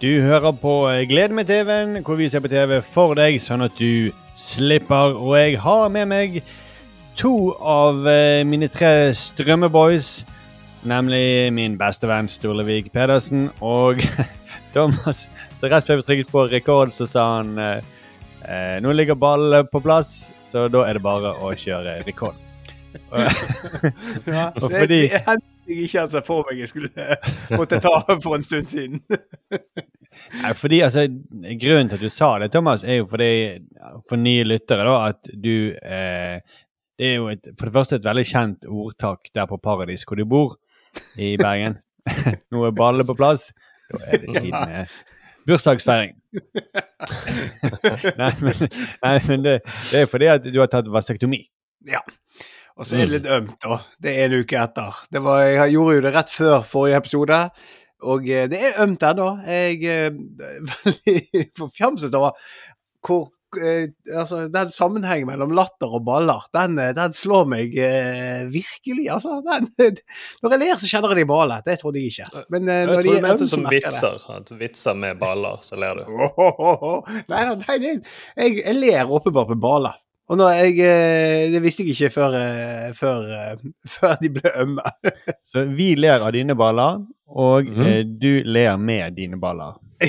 Du hører på Glede Gled med TV-en, hvor vi ser på TV for deg, sånn at du slipper. Og jeg har med meg to av eh, mine tre strømmeboys. Nemlig min beste venn Storlevik Pedersen og Thomas. Så rett før vi trykket på rekord, så sa han eh, eh, nå ligger ballen på plass, så da er det bare å kjøre rekord. Ja, Og det, fordi- jeg ikke hadde sett for meg jeg skulle måtte ta for en stund siden. Nei, fordi, altså, Grunnen til at du sa det, Thomas, er jo fordi for nye lyttere da, at du eh, Det er jo et, for det første et veldig kjent ordtak der på Paradis hvor du bor, i Bergen. Nå er ballene på plass. Da er det tid med bursdagsfeiring. nei, men, nei, men det, det er fordi at du har tatt vasektomi. Ja. Og så er det litt ømt, da. Det er en uke etter. Det var, jeg gjorde jo det rett før forrige episode. Og eh, det er ømt ennå. Jeg er veldig forfjamset over hvor eh, Altså, den sammenhengen mellom latter og baller, den, eh, den slår meg eh, virkelig, altså. Den, når jeg ler, så kjenner jeg det i ballet. Det trodde jeg ikke. Men eh, Jeg når de er ømt, så som merker jeg det. At vitser med baller, så ler du. Åhåhåhå. Nei, nei, nei, nei. Jeg, jeg ler åpenbart med baller. Og når jeg, eh, det visste jeg ikke før, eh, før, eh, før de ble ømme. Så vi ler av dine baller, og mm. du ler med dine baller.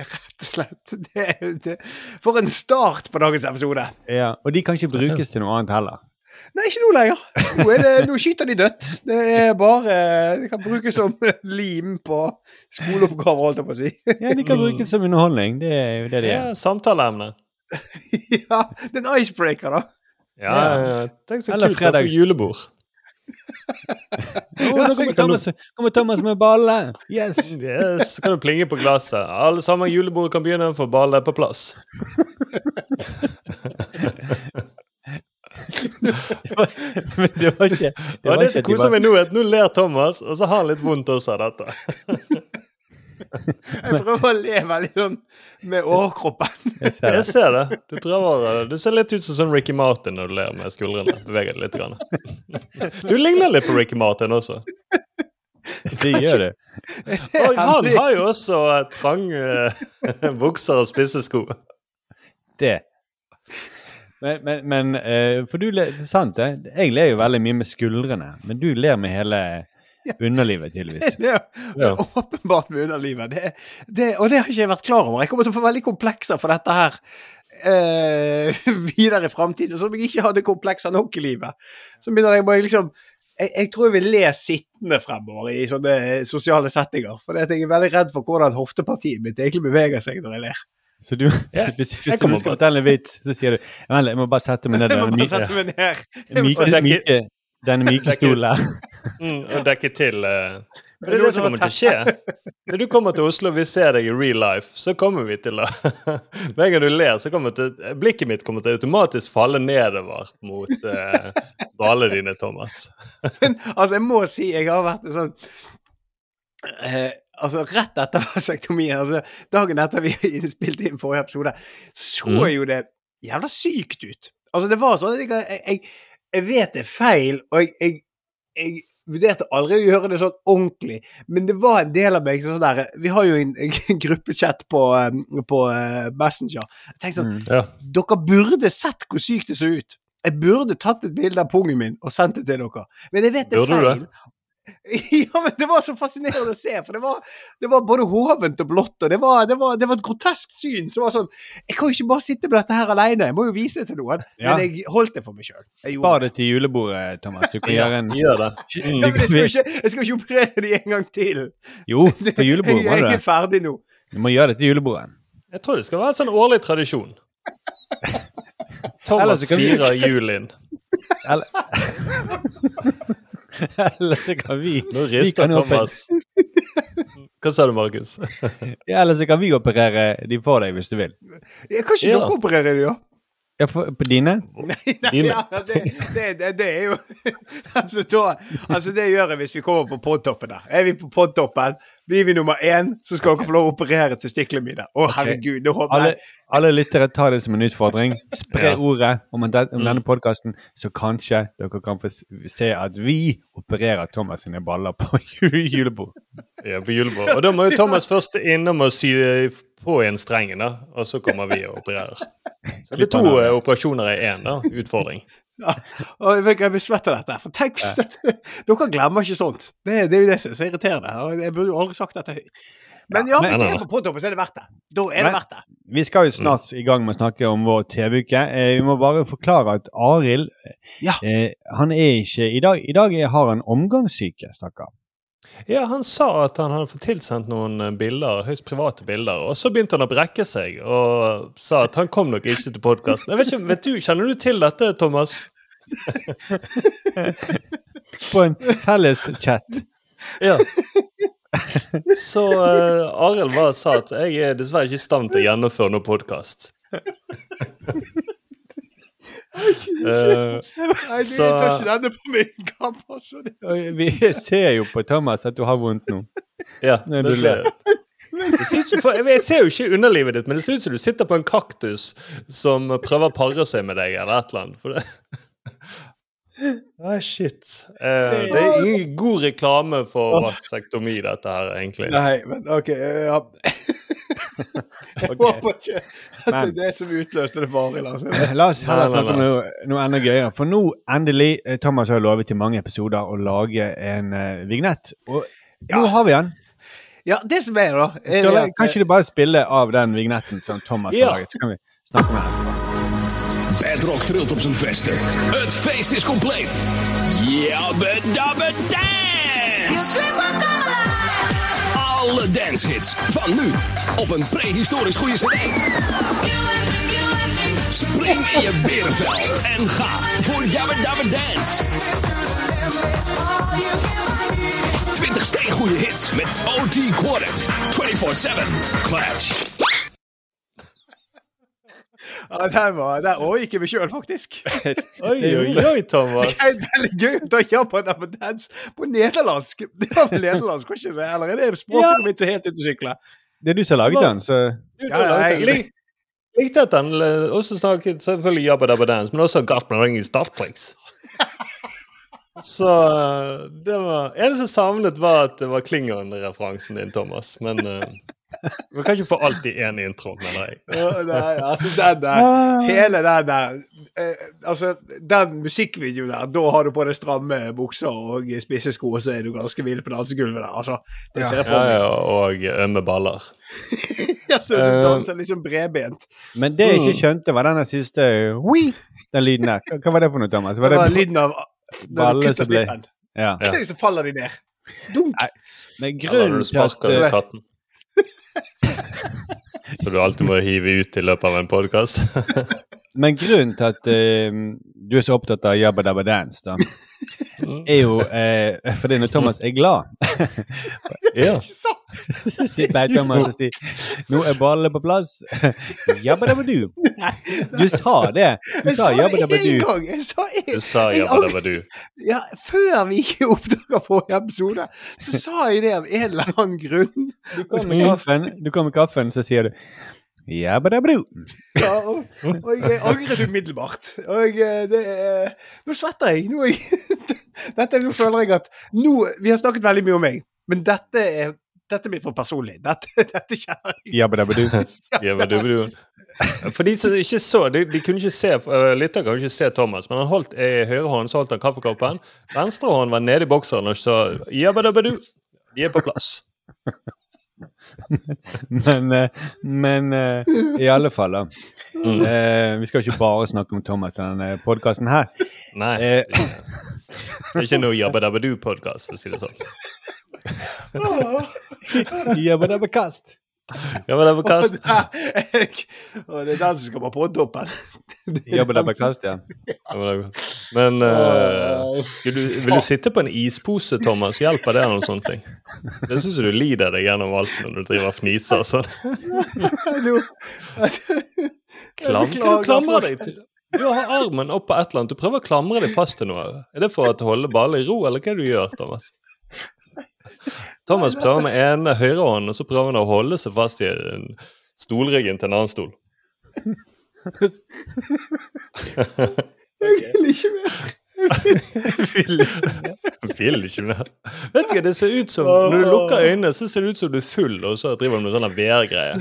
Rett og slett. Det, det. For en start på dagens episode. Ja, og de kan ikke brukes til noe annet heller. Nei, ikke nå lenger. Nå, er det, nå skyter de dødt. Det er bare Det kan brukes som lim på skoleoppgaver, holdt jeg på å si. Ja, De kan brukes som underholdning. Det er jo det de er. Ja. Samtaleemne. Ja, det er en icebreaker, da. Ja, ja. Tenk så Eller kult på fredags- julebord. Å, nå kommer Thomas, kommer Thomas med balle! Yes! Yes, så kan du plinge på glasset. Alle sammen julebordet kan begynne, for ballet er på plass. Men det var ikke Det, var det ikke som koser meg nå, er at nå ler Thomas, og så har han litt vondt også av dette. Jeg prøver å le veldig sånn med overkroppen. Jeg ser Jeg det. ser det. Du prøver Du ser litt ut som sånn Ricky Martin når du ler med skuldrene. Beveger deg litt. Grann. Du ligner litt på Ricky Martin også. Det gjør det. Og han har jo også eh, trange eh, bukser og spisse sko. det. Men, men, men eh, For du ler er sant, det. Jeg ler jo veldig mye med skuldrene, men du ler med hele underlivet, tydeligvis. Er Ja. åpenbart med underlivet. Det, det, og det har ikke jeg vært klar over. Jeg kommer til å få veldig komplekser for dette her eh, videre i framtiden. Som jeg ikke hadde komplekser nok i livet. Så begynner jeg bare liksom jeg, jeg tror jeg vil le sittende fremover i sånne sosiale settinger. For jeg er veldig redd for hvordan hoftepartiet mitt egentlig beveger seg når jeg ler. Så du, yeah. hvis, hvis jeg du skal fortelle en vits, så sier du Vent jeg må bare sette meg ned Jeg må bare sette meg ned. Jeg må myke, sette- myke, denne myke stolen. Mm, og dekke til uh, Men det er det som kommer til å skje. Når du kommer til Oslo og vi ser deg i real life, så kommer vi til å Hver gang du ler, så kommer til, blikket mitt kommer til å automatisk falle nedover mot uh, ballene dine, Thomas. Altså, jeg må si jeg har vært en sånn eh, Altså, rett etter vasektomien, altså dagen etter vi spilte inn forrige episode, så Mm. jo det jævla sykt ut. Altså, det var sånn at jeg, jeg, jeg vet det er feil, og jeg, jeg, jeg vurderte aldri å gjøre det sånn ordentlig, men det var en del av meg sånn der Vi har jo en, en gruppechat på, eh, på eh, Messenger. Jeg tenkte sånn Mm. Ja. dere burde sett hvor sykt det så ut. Jeg burde tatt et bilde av pungen min og sendt det til dere. Men jeg vet det er feil. Ja, men det var så fascinerende å se, for det var, det var både hovent og blått, og det var, det, var, det var et grotesk syn. Så var sånn Jeg kan jo ikke bare sitte med dette her alene, jeg må jo vise det til noen. Ja. Men jeg holdt det for meg sjøl. Spar det til julebordet, Thomas. Du kan Ja, gjøre en gjør det. Ja, men jeg skal, ikke, jeg skal ikke operere de en gang til. Jo, på julebordet må du du jeg det. er ferdig nå. Du må gjøre det til julebordet. Jeg tror det skal være en sånn årlig tradisjon. Thomas firer julen. Eller Eller så kan vi Nå rister kan Thomas. Hva sa du, Markus? Ja, Eller så kan vi operere de for deg, hvis du vil. Ja, kan ikke Ja. dere operere de, da? Ja, for, på dine? Nei, nei ja, det, det, det, det er jo altså, da, altså, det gjør jeg hvis vi kommer på podtoppen. Er vi på podtoppen, blir vi nummer én, så skal dere få lov å operere testiklene mine. Å, herregud. Nå håper jeg alle lyttere tar det som en utfordring. Spre Ja. ordet om, den, om Mm. denne podkasten, så kanskje dere kan få se at vi opererer Thomas sine baller på julebord. Ja, på julebord. Og da må jo Thomas først innom og sy på en streng, da, og så kommer vi og opererer. Så det blir to uh, operasjoner i én, da. Utfordring. ja, og jeg, jeg blir svett av dette. For tenk ja. Dere glemmer ikke sånt. Det, det er jo det som er så irriterende. og Jeg burde jo aldri sagt dette høyt. Men ja, hvis det er på podtoppen, så er det verdt det. Da er det verdt det. Vi skal jo snart i gang med å snakke om vår TV-uke. Eh, vi må bare forklare at Arild Ja. eh, han er ikke I dag, i dag er- har han omgangssyke, stakkar. Ja, han sa at han hadde fått tilsendt noen eh, bilder, høyst private bilder, og så begynte han å brekke seg og sa at han kom nok ikke til podkasten. Vet du, kjenner du til dette, Thomas? På en felles chat. Ja. Så uh, Arild bare sa at jeg er dessverre ikke i stand til å gjennomføre noen podkast. Nei, du så- tar ikke denne på min kamp. Altså. Vi ser jo på Thomas at du har vondt nå. ja, Nei, det du ser jeg. Det ser ut som, for, jeg ser jo ikke underlivet ditt, men det ser ut som du sitter på en kaktus som prøver å pare seg med deg, eller et eller annet. For det. Ah, shit. Eh, det er ingen god reklame for vasektomi, dette her, egentlig. Nei, men OK. eh, Ja. Jeg håper ikke at det er det som utløste det varig. Altså. La oss heller snakke om noe, noe enda gøyere. For nå, endelig, eh, Thomas har lovet i mange episoder å lage en uh, vignett. Og nå har vi den. Ja, det som er, da er Ståle, kan ikke du bare spille av den vignetten som Thomas Ja. har laget? Så kan vi snakke med etterpå. Bedrock trilt op zijn vesten. Het feest is compleet. Jabbe dabbe dance! Alle dancehits van nu op een prehistorisch goede cd. Spring in je berenvel en ga voor Jabbe dabbe dance. 20 steengoede hits met OG Quartet. 24-7 Clash. Ja, det var, der overgikk jeg meg sjøl, faktisk. Oi, oi, oi, Thomas. Det er veldig gøy å ta Japan på dans på nederlandsk. Det var vel nederlandsk, var ikke det? Eller er det språket mitt som er helt ute å sykle? Det er du som har laget den, så Ja, ja, jeg- lik- Likte at han eh, også snakket selvfølgelig Jabba Dabba Dance, men også Gartman Ring i Startprix. Så eh, det var Eneste som savnet, var at det var Klingon-referansen din, Thomas. Men vi kan ikke få alt i én intro, mener jeg. Nei, altså den der Hele den der eh, Altså, den musikkvideoen der, da har du på deg stramme bukser og spisse sko, og så er du ganske vill på dansegulvet der. Altså, det ser jeg Ja, meg. ja, og ømme baller. ja, så du Eh, danser liksom bredbent. Men det jeg Mm. ikke skjønte, var den siste Oi! Den lyden der. Hva- var det for noe, Thomas? Det Var var lyden av når du kutter som ble- ja. Ja. Så faller de ned. Dunk. Men Eller når grunnen til at sparker ut eh, katten. Så du alltid må hive ut i løpet av en podkast. Men grunnen til at eh, du er så opptatt av Jabba Dabba Dance, da, er jo eh, fordi når Thomas er glad ja. Sier bare Thomas og sier Nå er ballene på plass. Jabba dabba du. Du sa det. Du sa jabba dabba én du. gang! Jeg sa en, Du sa jeg Jabba angrer- Dabba Du. Ja, før vi ikke oppdaga forrige episode, så sa jeg det av en eller annen grunn. Du kommer med kaffen, du kom med kaffen så sier du jabba dabba du. Ja, og, og jeg angret umiddelbart. Og eh, det er Nå svetter jeg. Nå, jeg dette, nå føler jeg at nå, Vi har snakket veldig mye om meg, men dette er dette blir for personlig. Dette, dette kjenner jeg. Jabba dabba du. Jabba Dabba Du. For de som ikke så, de, de kunne ikke se uh, Lytter kan ikke se Thomas, men han holdt i høyre hånd så holdt han kaffekoppen. Venstre hånd var nede i bokseren og sa Jabba Dabba Du. De er på plass. Men, eh, men eh, i alle fall, da. Mm. Eh, vi skal ikke bare snakke om Thomas i denne podkasten her. Nei. Eh, Det er ikke- det er ikke noe Jabba Dabba Du-podkast, for å si det sånn. jabba dabba kast. Dabba Kast. Og det og det den som skal på podtoppen. Det er Jabba den dabba som- kast, ja. Men uh, vil, du, vil du sitte på en ispose, Thomas? Hjelper det noen sånne ting? Det syns jeg du lider deg gjennom alt når du driver og fniser og sånn. Klam, klamrer deg til? Du har armen opp på et eller annet. Du prøver å klamre deg fast til noe. Er det for å holde ballen i ro, eller hva er det du gjør, Thomas? Thomas prøver med ene høyrehånden, og så prøver han å holde seg fast i stolryggen til en annen stol. Jeg vil ikke mer. Vil ikke mer. Vet du hva, det ser ut som Når du lukker øynene, så ser det ut som du er full, og så driver du med sånn VR-greie.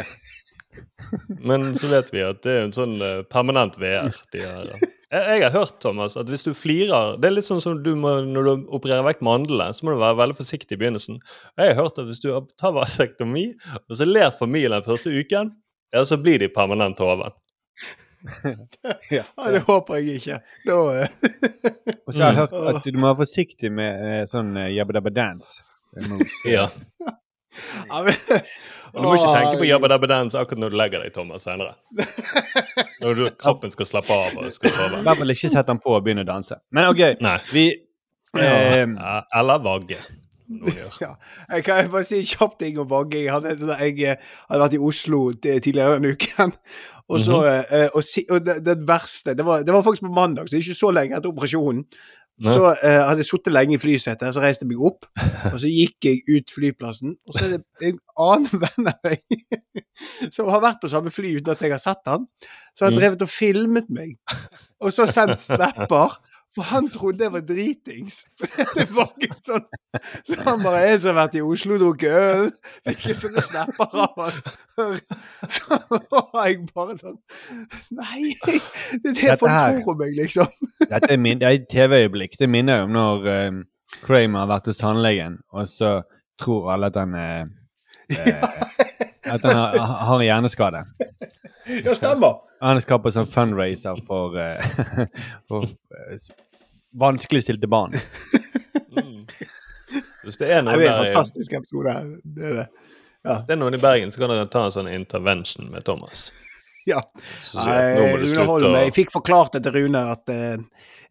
Men så vet vi at det er en sånn eh, permanent VR. De har. Jeg, jeg har hørt, Thomas, at hvis du flirer Det er litt sånn som du må, når du opererer vekk mandlene, så må du være veldig forsiktig i begynnelsen. Jeg har hørt at hvis du tar vasektomi, og så ler familien den første uken, ja, så blir de permanent hoven. Ja, det håper jeg ikke. Da eh, Og så har jeg hørt at du må være forsiktig med eh, sånn uh, jabba dabba dance. Ja. ja, men, Og du må ikke tenke på jabba dabba dance akkurat når du legger deg, Thomas, senere. Når du, kroppen skal slappe av og skal I sove. hvert fall ikke sette den på og begynne å danse. Men OK, Nei. vi eh, Ja, Eller vagge. Ja. Jeg kan bare si en kjapp ting om vagging. Jeg hadde, jeg eh, hadde vært i Oslo tidligere denne uken. Og, så, eh, og, og, og det, det verste det var, det var faktisk på mandag, så ikke så lenge etter operasjonen. Så eh, hadde jeg sittet lenge i flysetet, så reiste jeg meg opp. Og så gikk jeg ut flyplassen, og så er det en annen venn av meg som har vært på samme fly uten at jeg har sett han. Så har Mm. drevet og filmet meg, og så sendt snapper. For han trodde jeg var dritings. Det var ikke sånn Så han bare 'Jeg som har vært i Oslo og drukket øl', fikk jeg sånne snapper av han. Så var jeg bare sånn Nei! Det er det Dette folk tror om meg, liksom. Dette er, min, det er et TV-øyeblikk. Det minner jeg om når um, Kramer har vært hos tannlegen, og så tror alle at han er eh, At han har, har en hjerneskade. Ja, stemmer. Han skal på sånn fundraiser for, uh, for uh, vanskeligstilte barn. Mm. Hvis det er Det noen er en der fantastisk episode. Det er det. hvis det er noen i Bergen, så kan dere ta en sånn intervention med Thomas. Ja. Nei, Rune Holm, jeg fikk forklart det til Rune at eh,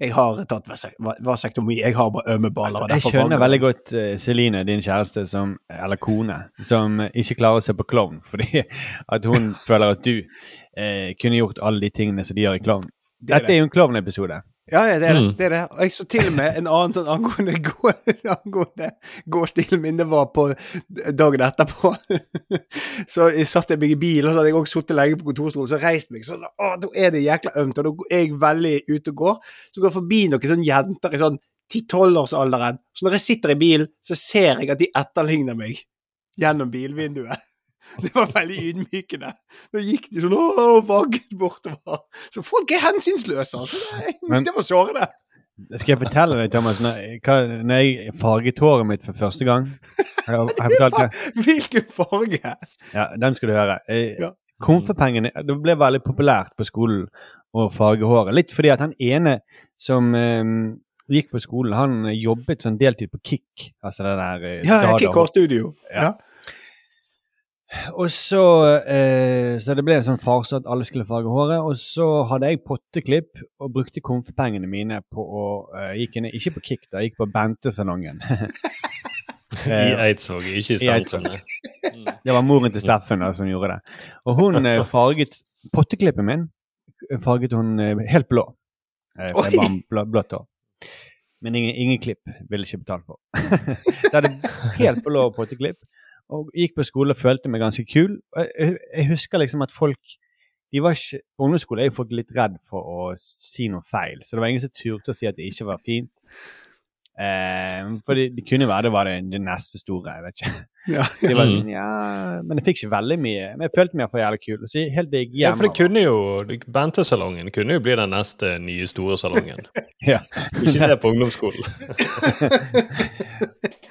jeg har tatt vasek- va- vasektomi. Jeg har bare ømme baller. Altså, Jeg skjønner veldig godt eh, Celine, din kjæreste, som, eller kone, som ikke klarer å se på klovn fordi at hun føler at du eh, kunne gjort alle de tingene som de gjør i klovn. Det Dette er jo en klovnepisode. Ja, ja, det er det. Mm. det er det. Og jeg så til og med en annen sånn angående, gå, angående gåstilen min. Det var på dagen etterpå. så jeg satt jeg meg i bilen, og så hadde jeg også sittet lenge på kontorstolen, så reiste meg. Så å, da er det jækla ømt, og da er jeg veldig ute og går. Så går jeg forbi noen sånne jenter i sånn 10-12-årsalderen. Så når jeg sitter i bilen, så ser jeg at de etterligner meg gjennom bilvinduet. Det var veldig ydmykende. Da gikk de sånn og vagget bortover. Så folk er hensynsløse. Altså. Det, Men- det var sårende. Skal jeg fortelle deg, Thomas, når, hva, når jeg farget håret mitt for første gang Har jeg, fortalt det? Hvilken farge? Ja, den skal du høre. Ja. Komfepengene Det ble veldig populært på skolen å farge håret. Litt fordi at han ene som um, gikk på skolen, han jobbet sånn deltid på Kick. Altså det der Ja, Kick Hårstudio. Ja. Ja. Og så eh, Så det ble en sånn farse at alle skulle farge håret. Og så hadde jeg potteklipp og brukte komfepengene mine på å eh, gikk inn, Ikke på Kick, da, jeg gikk på Bentesalongen. I Eh, Eidsvåg, ikke i sentrum. Det var moren til Steffen da, som gjorde det. Og hun eh, farget potteklippen min farget hun eh, helt blå. Eh, for jeg var blå, blått hår. Men ingen, ingen klipp ville ikke betalt for. det hadde helt blå potteklipp. Og gikk på skole og følte meg ganske kul. Jeg, jeg husker liksom at folk de var ikke, På ungdomsskole er jo folk litt redd for å si noe feil, så det var ingen som turte å si at det ikke var fint. Eh, for det, det kunne være det var det, det neste store. jeg vet ikke. Ja. Det var, Mm. ja, men jeg fikk ikke veldig mye. Men jeg følte meg for jævlig kul. Så helt gikk Ja, for det kunne jo Bentesalongen kunne jo bli den neste nye store salongen. Ja. Ikke det på ungdomsskolen.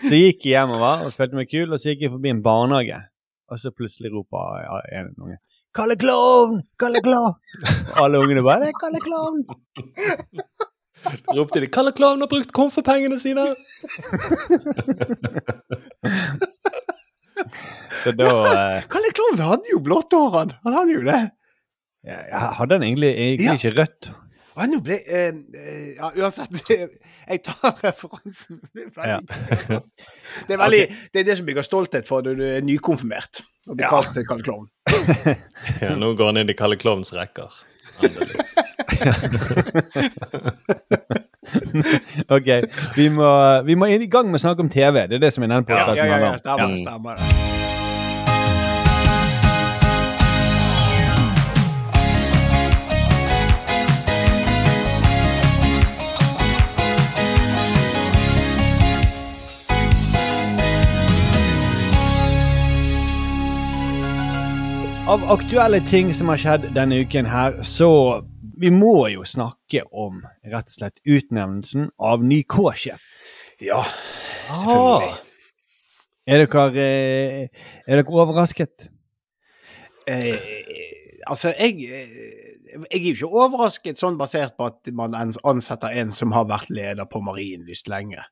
Så jeg gikk jeg hjemover og følte meg kul, og så gikk jeg forbi en barnehage. Og så plutselig roper en unge 'Kalle Klovn! Kalle Klovn!' Og alle ungene bare 'Det Kalle Klovn!' Ropte de 'Kalle Klovn har brukt komfortpengene sine!' Så da eh, Kalle Klovn hadde jo blått hår, han. Han hadde jo det. Ja, Hadde han egentlig, egentlig Ja. ikke rødt? Og nå ble eh, eh, Ja, uansett. Jeg tar referansen. Det er veldig, det, er veldig det er det som bygger stolthet for når du er nykonfirmert. Og blir Ja. kalt Kalle Klovn. Ja, nå går han inn i Kalle Klovns rekker. Endelig. OK. Vi må, vi må inn i gang med å snakke om TV. Det er det som er denne Ja, podcasten ja, ja, handler ja, stemmer det. stemmer det. Av aktuelle ting som har skjedd denne uken her, så vi må jo snakke om rett og slett utnevnelsen av ny K-sjef. Ja, Ah, selvfølgelig. Er dere, eh, er dere overrasket? Eh, altså, jeg, eh, jeg er jo ikke overrasket sånn basert på at man ansetter en som har vært leder på Marienlyst lenge.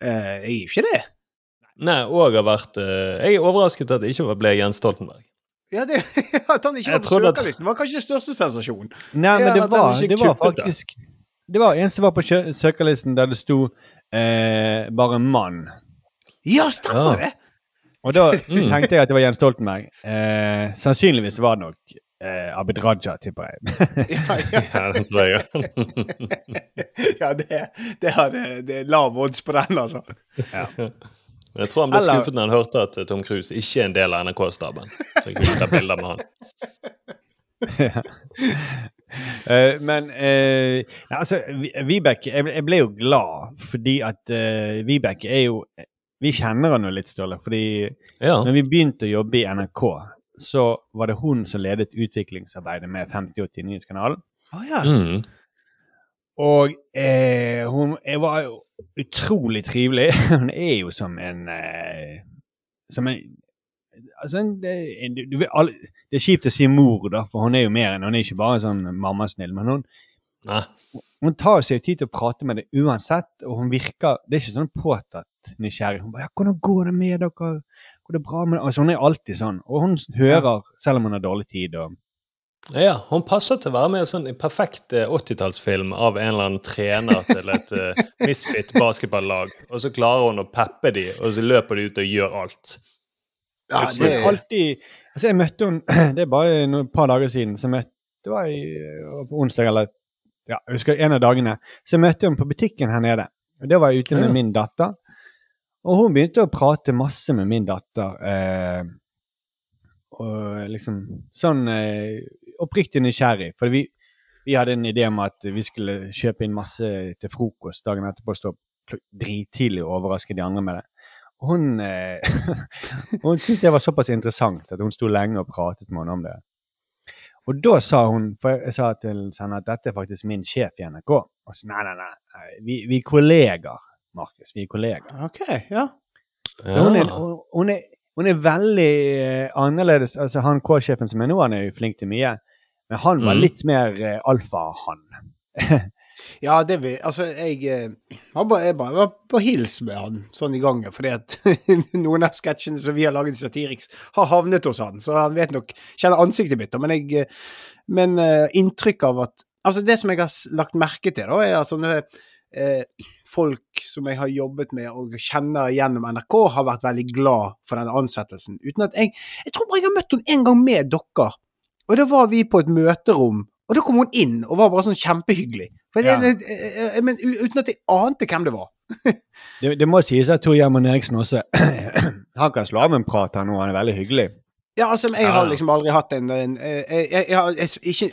Eh, jeg er jo ikke det. Nei, og har vært eh, Jeg er overrasket at det ikke ble Jens Stoltenberg. Ja, det, At han ikke var på søkerlisten, det var kanskje den største sensasjonen. Nei, men det var, det var faktisk Det var en som var på søkerlisten der det sto eh, bare 'mann'. Ja, stemmer Ja. det! Og da Mm. tenkte jeg at det var Jens Stoltenberg. Eh, sannsynligvis var det nok eh, Abid Raja, tipper jeg. Ja, ja. Ja, det tror jeg. ja det, det, hadde, det er lav odds på den, altså. Men jeg tror han ble Eller- skuffet når han hørte at Tom Cruise ikke er en del av NRK-staben. Så jeg kunne ta bilder med han. Uh, men uh, nei, altså, Vibeke jeg, jeg ble jo glad fordi at uh, Vibeke er jo Vi kjenner henne jo litt, Ståle. fordi Ja. når vi begynte å jobbe i NRK, så var det hun som ledet utviklingsarbeidet med 5089-kanalen. Oh, ja. Mm. Og eh, hun jeg var jo utrolig trivelig. Hun er jo som en eh, Som en Altså, en, en, du, vet, alle, det er kjipt å si mor, da, for hun er jo mer enn Hun er ikke bare sånn mammasnill, men hun, Nei. hun tar seg tid til å prate med deg uansett, og hun virker Det er ikke sånn påtatt nysgjerrig. Hun bare ja, 'Hvordan går det med dere? Går det bra med dere?' Altså, hun er alltid sånn. Og hun hører, selv om hun har dårlig tid. og Ja, hun passer til å være med i en sånn perfekt eh, 80-tallsfilm av en eller annen trener til et uh, misfit basketballag, og så klarer hun å peppe de, og så løper de ut og gjør alt. Ja, det er alltid Altså, jeg møtte henne Det er bare noen par dager siden. Så møtte, det var i, på onsdag eller ja, jeg husker en av dagene. Så jeg møtte henne på butikken her nede. Og Da var jeg ute med Ja. min datter. Og hun begynte å prate masse med min datter. Eh, og liksom sånn eh, oppriktig nysgjerrig. For vi, vi hadde en idé om at vi skulle kjøpe inn masse til frokost dagen etterpå. Stå drittidlig og overraske de andre med det. Hun, eh, hun syntes det var såpass interessant at hun sto lenge og pratet med henne om det. Og da sa hun, for jeg sa til henne at dette er faktisk min sjef i NRK. Og så nei, nei, nei, vi, vi er kolleger, Markus. Vi er kolleger. OK, ja. Så hun, er, hun, hun, er, hun er veldig eh, annerledes. Altså Han K-sjefen som er nå, han er jo flink til mye. Men han var Mhm. litt mer eh, alfa-han. Ja, det vil Altså, jeg jeg, bare, jeg bare var på hils med han sånn i gangen, fordi at noen av sketsjene som vi har laget i Satiriks, har havnet hos han, så han vet nok Kjenner ansiktet mitt, men jeg eh, Men uh, inntrykk av at Altså, det som jeg har lagt merke til, da, er sånne eh, folk som jeg har jobbet med og kjenner gjennom NRK, har vært veldig glad for denne ansettelsen. Uten at jeg Jeg tror bare jeg har møtt henne en gang med dere. Og da var vi på et møterom, og da kom hun inn og var bare sånn kjempehyggelig. For Ja. Jeg, men uten at jeg ante hvem det var. Det, det må sies at Tor Gjermund Eriksen også Han kan slå av med en prat, han nå. Han er veldig hyggelig. Ja, altså, jeg har liksom aldri hatt en, en eh, jeg, jeg, jeg, jeg, ikke,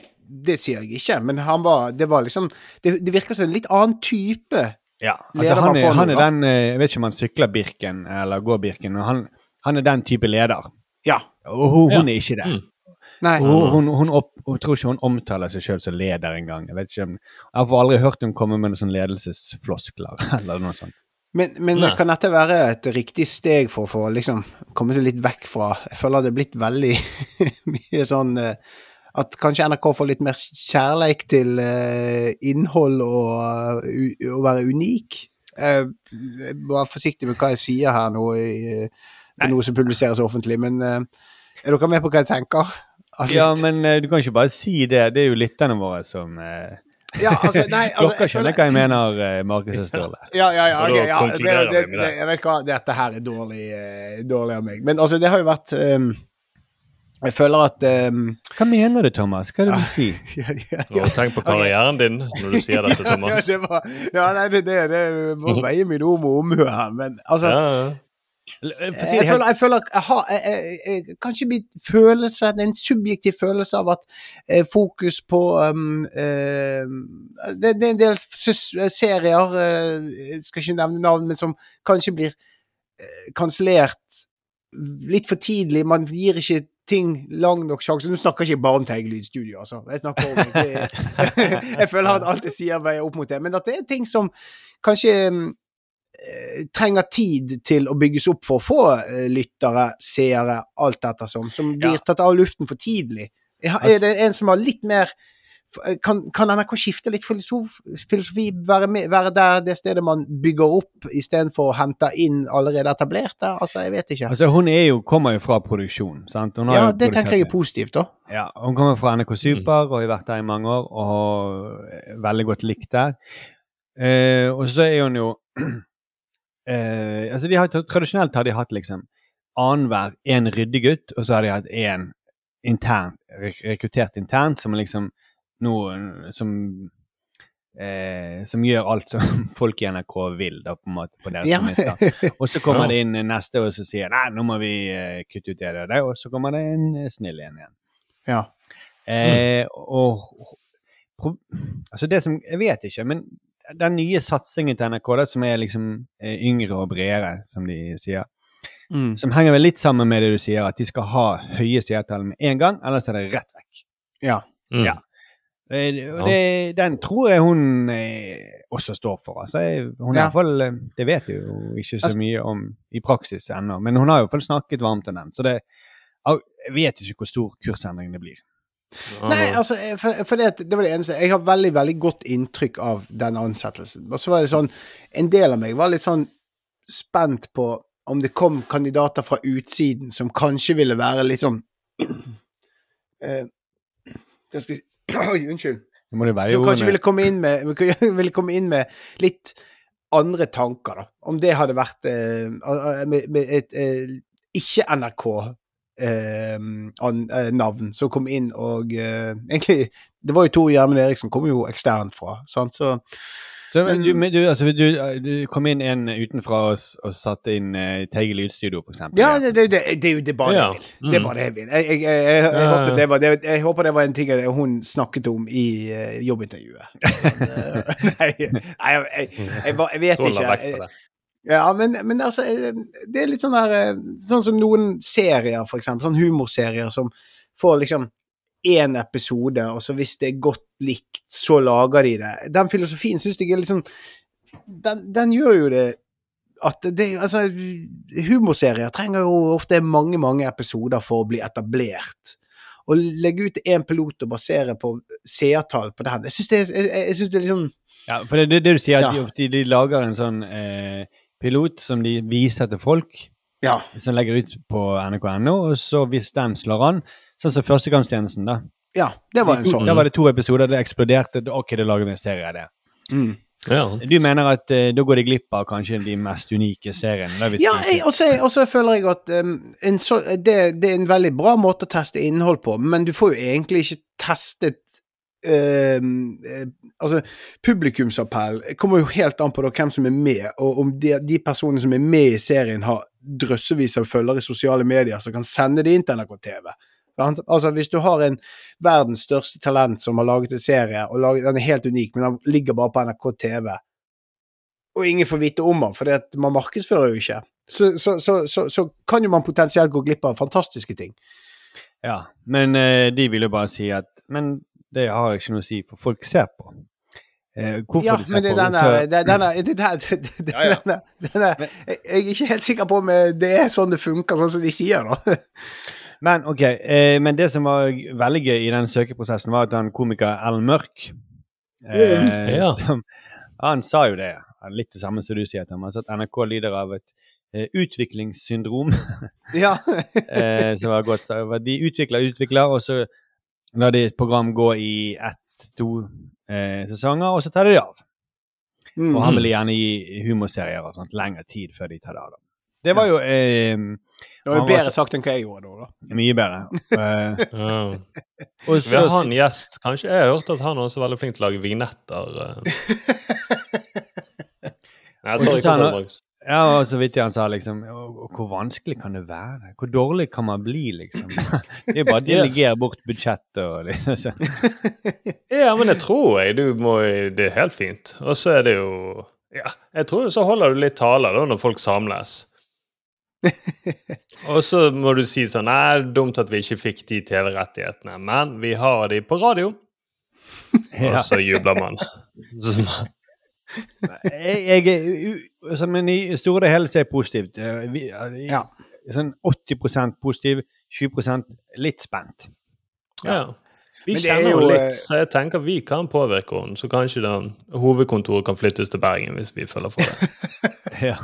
Det sier jeg ikke, men han var Det var liksom Det, det virker som en litt annen type. Ja, altså han er, han er den eh, Jeg vet ikke om han sykler Birken eller går Birken, men han, han er den type leder. Ja. Og hun, hun Ja. er ikke det. Mm. Nei. Hun, hun, hun, opp, hun tror ikke hun omtaler seg sjøl som leder engang. Jeg vet ikke jeg har aldri hørt hun komme med noen sånn ledelsesfloskler eller noe sånt. Men, men kan dette være et riktig steg for å få liksom komme seg litt vekk fra Jeg føler det er blitt veldig mye sånn eh, At kanskje NRK får litt mer kjærleik til uh, innhold og uh, å være unik. Uh, Vær forsiktig med hva jeg sier her nå, i, uh, noe som publiseres offentlig, men er dere med på hva jeg tenker? At Ja, men eh, du kan ikke bare si det. Det er jo lytterne våre som eh, ja, altså, nei, altså, Dere skjønner hva jeg mener, eh, Markus og Ståle. Ja, ja, ja. Da ja det, det, det, det. jeg vet hva, dette her er dårlig, eh, dårlig av meg. Men altså, det har jo vært um, Jeg føler at um, Hva mener du, Thomas? Hva er det du vil si? ja, ja, ja. Tenk på karrieren din når du sier dette, Ja, Thomas. det var, ja, nei, det, det, det må veie mine ord med omhu her, men altså jeg, føler, jeg føler jeg har jeg, Kanskje min følelse, en subjektiv følelse av at eh, fokus på um, eh, det, det er en del serier, eh, jeg skal ikke nevne navn, men som kanskje blir eh, kansellert litt for tidlig. Man gir ikke ting lang nok sjanse. Nå snakker jeg ikke bare om Teigelydstudio, altså. Jeg snakker om det. Jeg føler at alt jeg sier veier opp mot det. Men at det er ting som kanskje eh, trenger tid til å bygges opp for å få eh, lyttere, seere, alt ettersom, som blir Ja. tatt av luften for tidlig. Er det en som har litt mer kan, kan NRK skifte litt filosof, filosofi, være, med, være der det stedet man bygger opp, istedenfor å hente inn allerede etablerte? Altså, jeg vet ikke. Altså, hun er jo, kommer jo fra produksjon, sant? Hun har Ja, det tenker jeg er positivt, da. Ja, hun kommer fra NRK Super og har vært der i mange år og har veldig godt likt der. Eh, og så er hun jo eh, altså de har, Tradisjonelt har de hatt liksom annenhver én ryddegutt, og så har de hatt én intern, rekruttert internt, som liksom noen som eh, Som gjør alt som folk i NRK vil, da, på en måte, på deres Ja. premisser. Og så kommer det inn neste og så sier nei, nå må vi eh, kutte ut det og det, og så kommer det en eh, snill en igjen. Ja. Eh, og pro, Altså, det som Jeg vet ikke, men den nye satsingen til NRK, da, som er liksom eh, yngre og bredere, som de sier, Mm. som henger vel litt sammen med det du sier, at de skal ha høye seertall med en gang, ellers er det rett vekk. ja. Mm. Ja. Og det, den tror jeg hun eh, også står for. Altså, hun er Ja. i hvert fall, eh, Det vet jeg jo ikke så Altså- mye om i praksis ennå, men hun har i hvert fall snakket varmt om den. Så det, jeg vet ikke hvor stor kursendring det blir. Nei, altså, eh, for, for det, det var det eneste. Jeg har veldig, veldig godt inntrykk av den ansettelsen. Og så var det sånn En del av meg var litt sånn spent på om det kom kandidater fra utsiden som kanskje ville være litt sånn eh, Hva skal jeg si Oi, unnskyld. Som kanskje ville komme med, ville komme inn med litt andre tanker, da. Om det hadde vært eh, med, med et eh, ikke-NRK-navn som kom inn og eh, Egentlig, det var jo Tor Gjermund Eriksen, kom jo eksternt fra. Sant? Så Så, men Men- du, men du, altså, du, du kom inn en utenfra og, og satte inn uh, Teige lydstudio, for eksempel. Ja, det, det, det, det er jo det bare Ja. det jeg vil. Det det jeg vil. Jeg, jeg, jeg, jeg, jeg, håper det var, jeg håper det var en ting hun snakket om i uh, jobbintervjuet. nei, nei, jeg, jeg, jeg, bare- jeg vet ikke. Ja, men, men altså eh, Det er litt sånn der eh, Sånn som noen serier, for eksempel. Sånn humorserier som får liksom én episode, og så hvis det er godt likt, så lager de det. Den filosofien syns jeg er sånn den, den gjør jo det at det, altså, humorserier trenger jo ofte mange, mange episoder for å bli etablert. Å legge ut én pilot og basere på seertall på den, jeg syns det, jeg, jeg synes det er liksom Ja, for det er det, det du sier, at Ja. de, de lager en sånn eh, pilot som de viser til folk, Ja. som legger ut på nrk.no, og så hvis den slår an, sånn som Førstegangstjenesten, da. Ja, det var en sånn. Da var det to episoder, det eksploderte, ok, da lager vi en serie av det. Mm. Ja. Du mener at uh, da går de glipp av kanskje de mest unike seriene? Ja, og så føler jeg at um, en så, det, det er en veldig bra måte å teste innhold på, men du får jo egentlig ikke testet um, Altså, publikumsappell kommer jo helt an på da, hvem som er med, og om de, de personene som er med i serien, har drøssevis av følgere i sosiale medier som kan sende det inn til NRK TV. Altså, Hvis du har en verdens største talent som har laget en serie, og laget, den er helt unik, men den ligger bare på NRK TV, og ingen får vite om den, for man markedsfører jo ikke, så, så, så, så, kan jo man potensielt gå glipp av fantastiske ting. Ja, men eh, de vil jo bare si at Men det har ikke noe å si, for folk ser på. Eh, hvorfor Ja, de ser men det, på den så- det, den er, det der, det, Ja, ja. den den er, jeg jeg er ikke helt sikker på om eh, det er sånn det funker, sånn som de sier, da. Men ok, eh, men det som var veldig gøy i den søkeprosessen, var at han komiker Ellen Mørk eh, Ja. som, Han sa jo det, litt det samme som du sier, Thomas, at NRK lider av et eh, utviklingssyndrom. Ja. eh, som var godt. Så De utvikler og utvikler, og så lar de et program gå i ett-to eh, sesonger, og så tar de det av. Mm. Og han vil gjerne gi humorserier og sånt lengre tid før de tar det av. da. Det var jo eh, Det var jo bedre var sagt enn hva jeg gjorde da. da. Mye bedre. uh, og så, Vi har så, han gjest. Kanskje Jeg har hørt at han er også veldig flink til å lage vignetter. Uh. Nei, Og så sorry, sa han-? Ja, og så vidt han sa liksom Hvor vanskelig kan det være? Hvor dårlig kan man bli, liksom? Det er bare å delegere bort budsjettet og liksom. Ja, men det tror jeg du må Det er helt fint. Og så er det jo Ja, jeg tror så holder du litt taler da når folk samles. Og så må du si sånn Nei, dumt at vi ikke fikk de TV-rettighetene, men vi har de på radio. Ja. Og så jubler man. Så, Jeg, jeg er Men i store og hele så er det positivt. Eh, Vi, i- Ja. Sånn 80% positiv, 20% litt spent. ja. Vi Men er kjenner jo, jo litt, eh, så jeg tenker vi kan påvirke henne. Så kanskje da hovedkontoret kan flyttes til Bergen hvis vi følger for det. Ja.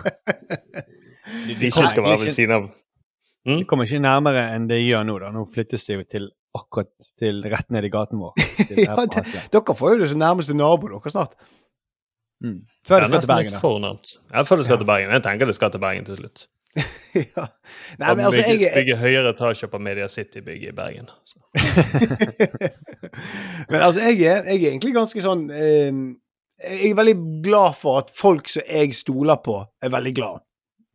Vi ikke skal være ved siden av Det kommer ikke nærmere enn det gjør nå. da. Nå flyttes det jo til akkurat til rett ned i gaten vår. Ja, det, dere får jo det som nærmeste nabo dere snart. Mm. Før det skal til Bergen, litt da. for nærmt. Jeg føler det skal til Bergen. Jeg tenker det skal til Bergen til slutt. ja. Nei, men altså, jeg, bygge høyere etasje på Media City-bygget i Bergen. Men altså, jeg er, jeg er egentlig ganske sånn eh, Jeg er veldig glad for at folk som jeg stoler på, er veldig glad.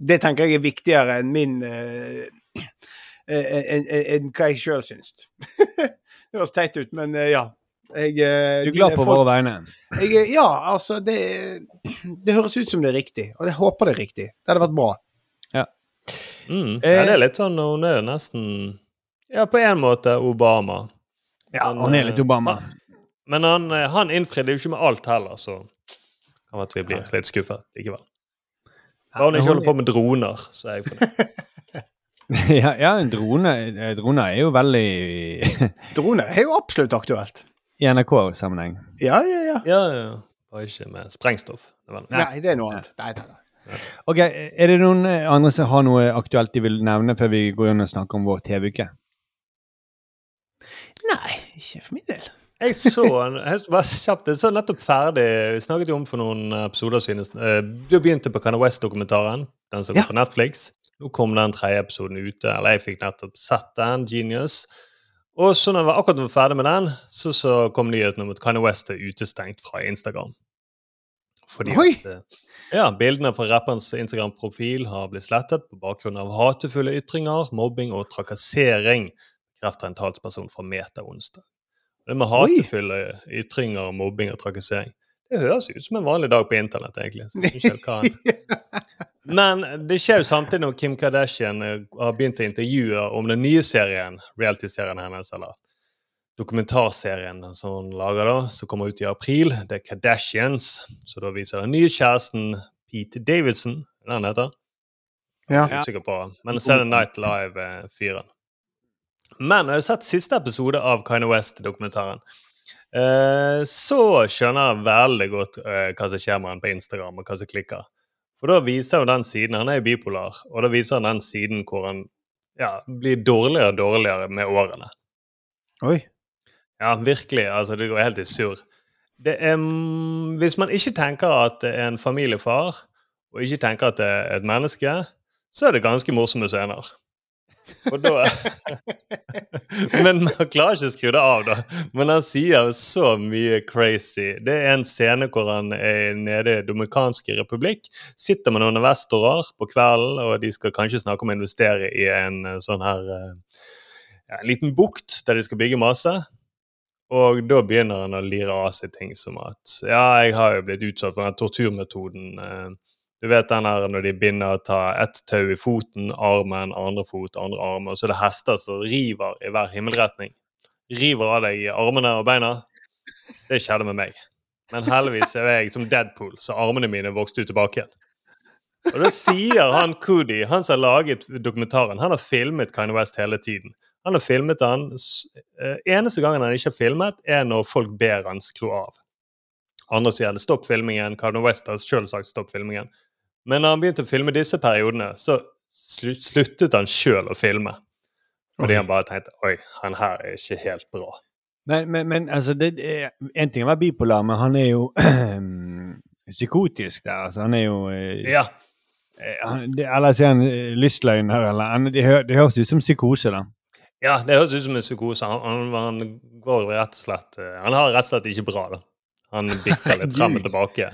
Det tenker jeg er viktigere enn min eh, eh, enn enn- enn hva jeg sjøl syns. det høres teit ut, men eh, ja. Jeg, eh, Du er glad på våre vegne. Ja, altså det, det høres ut som det er riktig, og jeg håper det er riktig. Det hadde vært bra. Mm. Eh. Ja, det er litt sånn Hun er nesten Ja, på en måte Obama. Ja, Men, hun er litt Obama. Obama. Men han, eh, han innfridde jo ikke med alt heller, så kan at vi blir litt skuffet likevel. Bare hun ikke holder på med droner, så er jeg fornøyd. Ja, ja en drone, eh, droner er jo veldig Drone er jo absolutt aktuelt. I NRK-sammenheng. Ja, ja, ja. Ja, ja. Og ikke med sprengstoff. Det var- Nei, det er noe annet. Nei, nei, nei. Ok, Er det noen andre som har noe aktuelt de vil nevne før vi går inn og snakker om vår TV-uke? Nei, ikke for min del. Jeg så en, jeg var kjapt, jeg så nettopp ferdig Vi snakket jo om for noen episoder siden. eh, Du begynte på Kanye West-dokumentaren, den som Ja. går på Netflix. Nå kom den tredje episoden ute, eller jeg fikk nettopp sett den, Genius. Og så når jeg var akkurat var ferdig med den, så, så kom nyheten om at Kanye West er utestengt fra Instagram. Fordi Oi! at eh, ja, bildene fra rapperens Instagram-profil har blitt slettet på bakgrunn av hatefulle ytringer, mobbing og trakassering, bekrefter en talsperson fra Meta onsdag. Det med Oi. hatefulle ytringer, mobbing og trakassering Det høres ut som en vanlig dag på internett, egentlig. Så jeg ikke hva han- Men det skjer jo samtidig når Kim Kardashian eh, har begynt å intervjue om den nye serien, reality-serien hennes, eller dokumentarserien som hun lager, da, som kommer ut i april. Det er Kardashians. Så da viser den nye kjæresten Pete Davidson, det han heter? Ja. Jeg er usikker på. Men så er det Night Live-fyren. Men jeg har sett siste episode av Kanye West-dokumentaren. Eh, så skjønner jeg veldig godt eh, hva som skjer med han på Instagram, og hva som klikker. For da viser jo den siden Han er jo bipolar, og da viser han den siden hvor han ja, blir dårligere og dårligere med årene. Oi. Ja, virkelig. Altså, det går helt i surr. Det er, mm, hvis man ikke tenker at det er en familiefar, og ikke tenker at det er et menneske, så er det ganske morsomme scener. Og da Men man klarer ikke å skru det av, da. Men han sier så mye crazy. Det er en scene hvor han er nede i Dominikanske republikk. Sitter med noen investorer på kvelden, og de skal kanskje snakke om å investere i en eh, sånn her eh, en liten bukt der de skal bygge masse. Og da begynner han å lire av seg ting som at Ja, jeg har jo blitt utsatt for den torturmetoden. Du vet den her når de binder og tar ett tau i foten, armen, andre fot, andre arm, og så er det hester som river i hver himmelretning. River av deg i armene og beina. Det skjedde med meg. Men heldigvis er jeg som Deadpool, så armene mine vokste ut tilbake igjen. Og da sier han Coody, han som har laget dokumentaren, han har filmet Kanye West hele tiden. Han har filmet han eh, Eneste gangen han ikke har filmet, er når folk ber han skru av. Andre sier det stopp filmingen. Kanye West har selvsagt stopp filmingen. Men når han begynte å filme disse periodene, så sluttet han sjøl å filme. Fordi han bare tenkte oi, han her er ikke helt bra. Men, men, men altså, det er, en ting er å være bipolar, men han er jo psykotisk der. Altså, han er jo eh, Ja, Eh, han- det- Eller så er han eh, lystløgner, eller han- Det hø- det høres ut som psykose, da. Ja, det høres ut som en psykose. Han, han, han går rett og slett Han har rett og slett ikke bra, da. Han bikker litt frem og tilbake.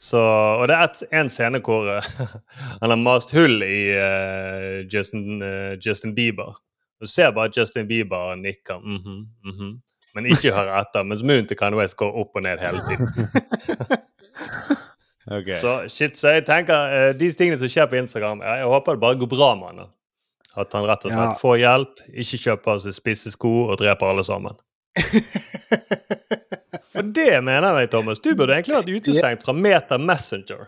Så, og det er en scene hvor eh, han har mast hull i uh, Justin, uh, Justin Bieber. Du ser bare Justin Bieber nikker, mhm, mhm, men ikke hører etter. Mens munnen til Kanye West går opp og ned hele tiden. okay. Så shit, så jeg tenker uh, de tingene som skjer på Instagram, jeg, jeg håper det bare går bra med han. At han rett og slett Ja. får hjelp, ikke kjøper seg spisse sko og dreper alle sammen. For det mener jeg, Thomas. Du burde egentlig vært utestengt fra Meta Messenger.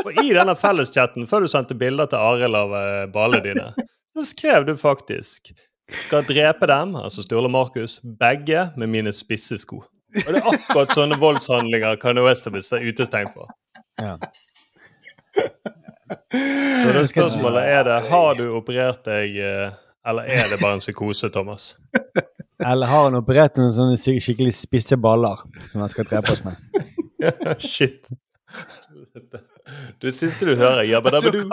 For i denne felleschatten, før du sendte bilder til Arild av eh, ballene dine, så skrev du faktisk skal drepe dem, altså Sturle og Markus, begge med mine spisse sko. Og det er akkurat sånne voldshandlinger Kanye West blitt utestengt for. Ja. Så det spørsmålet er det, har du operert deg, eh, eller er det bare en psykose, Thomas? Eller har han operert noen sånne skikkelig spisse baller som han skal drepe oss med? Shit. Det siste du hører, jabbadabadu.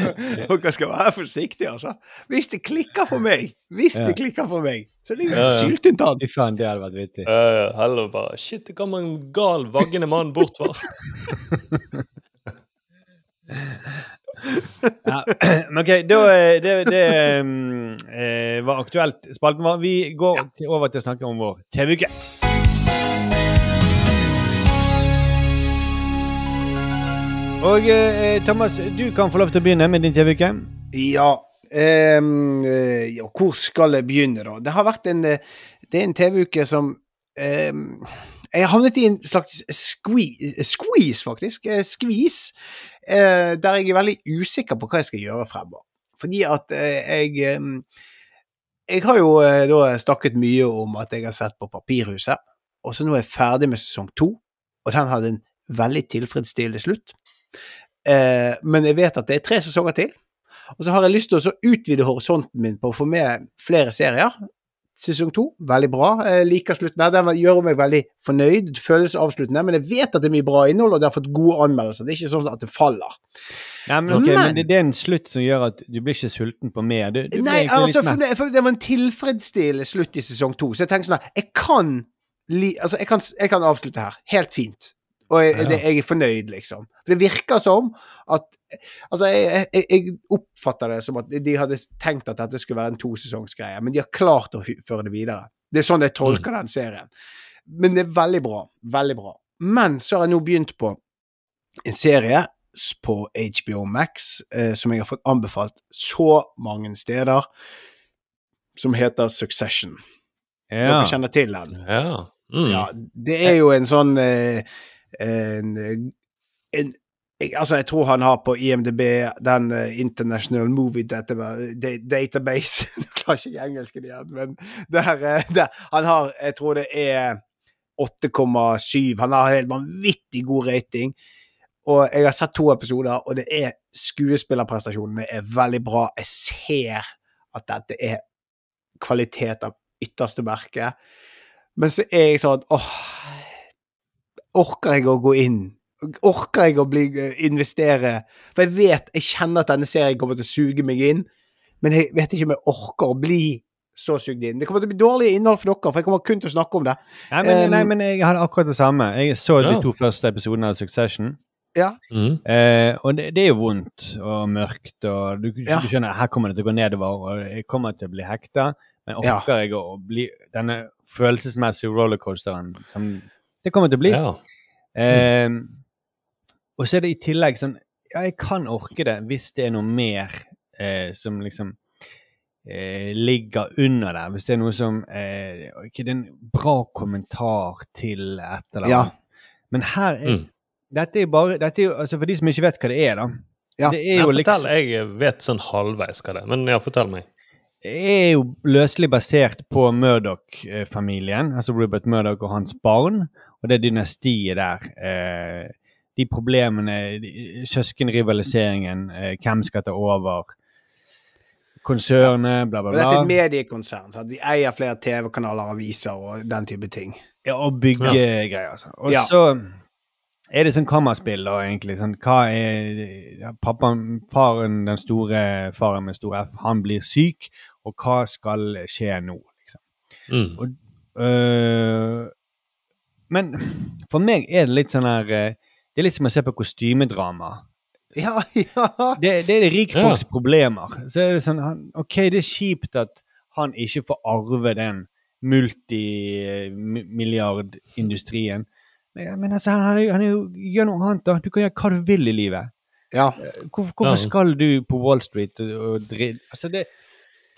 Dere skal være forsiktige, altså. Hvis det klikker for meg, hvis Ja. det klikker for meg, så ligger det en syltynt. Fy faen, det hadde vært vittig. Uh, Heller bare Shit, det kommer en gal, vaggende mann bort, hva? Ja. Men OK, da eh, det, det um, eh, var aktuelt. Spalten var Vi går til, over til å snakke om vår TV-uke. Og eh, Thomas, du kan få lov til å begynne med din TV-uke. Ja, eh, ja, hvor skal jeg begynne, da? Det har vært en, eh, det en TV-uke som ehm, Jeg har havnet i en slags squeeze, squeeze faktisk. eh, Skvis. Eh, der jeg er veldig usikker på hva jeg skal gjøre fremover. Fordi at eh, jeg ehm, Jeg har jo eh, da snakket mye om at jeg har sett på Papirhuset, og så nå er jeg ferdig med sesong to, og den hadde en veldig tilfredsstillende slutt. Eh, men jeg vet at det er tre sesonger til. Og så har jeg lyst til å utvide horisonten min på å få med flere serier. Sesong to, veldig bra. Jeg liker slutten her. Den gjør meg veldig fornøyd. Det føles avsluttende, men jeg vet at det er mye bra innhold, og det har fått gode anmeldelser. Det er ikke sånn at det faller. Nei, men, okay, Men- men det, er en slutt som gjør at du blir ikke sulten på mer. Du, du Nei, altså, for det, for det var en tilfredsstillende slutt i sesong to, så jeg tenker sånn her Jeg kan, li, altså, jeg kan, jeg kan avslutte her. Helt fint. Og jeg, det, jeg er fornøyd, liksom. For det virker som at Altså, jeg, jeg, jeg oppfatter det som at de hadde tenkt at dette skulle være en tosesongsgreie, men de har klart å føre det videre. Det er sånn jeg tolker den serien. Men det er veldig bra. Veldig bra. Men så har jeg nå begynt på en serie på HBO Max eh, som jeg har fått anbefalt så mange steder, som heter Succession. Ja. Dere kjenner til den? Ja. Mm. Ja, det er jo en sånn eh, en, en, Altså, jeg tror han har på IMDb den uh, International Movie Data, Database Jeg klarer ikke engelsken igjen, men der, eh, der Han har Jeg tror det er 8,7. Han har helt vanvittig god rating. Og jeg har sett to episoder, og det er skuespillerprestasjonene er veldig bra. Jeg ser at dette er kvalitet av ytterste merke. Men så er jeg sånn åh Orker jeg å gå inn? Orker jeg å bli, investere? For jeg vet, jeg kjenner at denne serien kommer til å suge meg inn, men jeg vet ikke om jeg orker å bli så sugd inn. Det kommer til å bli dårlig innhold for dere, for jeg kommer kun til å snakke om det. Nei, men, Um, nei, men jeg hadde akkurat det samme. Jeg så de to første episodene av Succession. Ja. Mm. Eh, og det, det er jo vondt og mørkt, og du, Ja. du skjønner her kommer det til å gå nedover, og jeg kommer til å bli hekta. Men orker jeg å bli denne følelsesmessige rollercoasteren som det kommer til å bli? Ja. Eh, og så er det i tillegg sånn Ja, jeg kan orke det hvis det er noe mer eh, som liksom eh, ligger under der. Hvis det er noe som eh, Ikke det er en bra kommentar til et eller annet. Ja. Men her er Mm. Dette er bare dette er jo, altså For de som ikke vet hva det er, da. Ja. Det er jo jo fortell. liksom Jeg vet sånn halvveis hva det er, men ja, fortell meg. Det er jo løselig basert på Murdoch-familien, altså Rupert Murdoch og hans barn, og det dynastiet der. Eh, de problemene, søskenrivaliseringen, eh, hvem skal ta over, konsernet, bla, bla, bla. dette er et mediekonsern. sant? De eier flere TV-kanaler, aviser og den type ting. Ja, og byggegreier, altså. Og Ja. så Er det sånn kammerspill, da, egentlig? Sånn, hva er Pappaen, faren, den store faren med stor F, han blir syk, og hva skal skje nå, liksom? Mm. Og, øh, men for meg er det litt sånn her øh, Det er litt som å se på kostymedrama. Ja, ja. Det, det er rikfolks Ja. problemer. Så er det sånn OK, det er kjipt at han ikke får arve den multimilliardindustrien. Men, men altså, han, han, han gjør noe annet, da. Du kan gjøre hva du vil i livet. ja. Hvorfor, hvorfor Ja. skal du på Wall Street og, og drive altså det,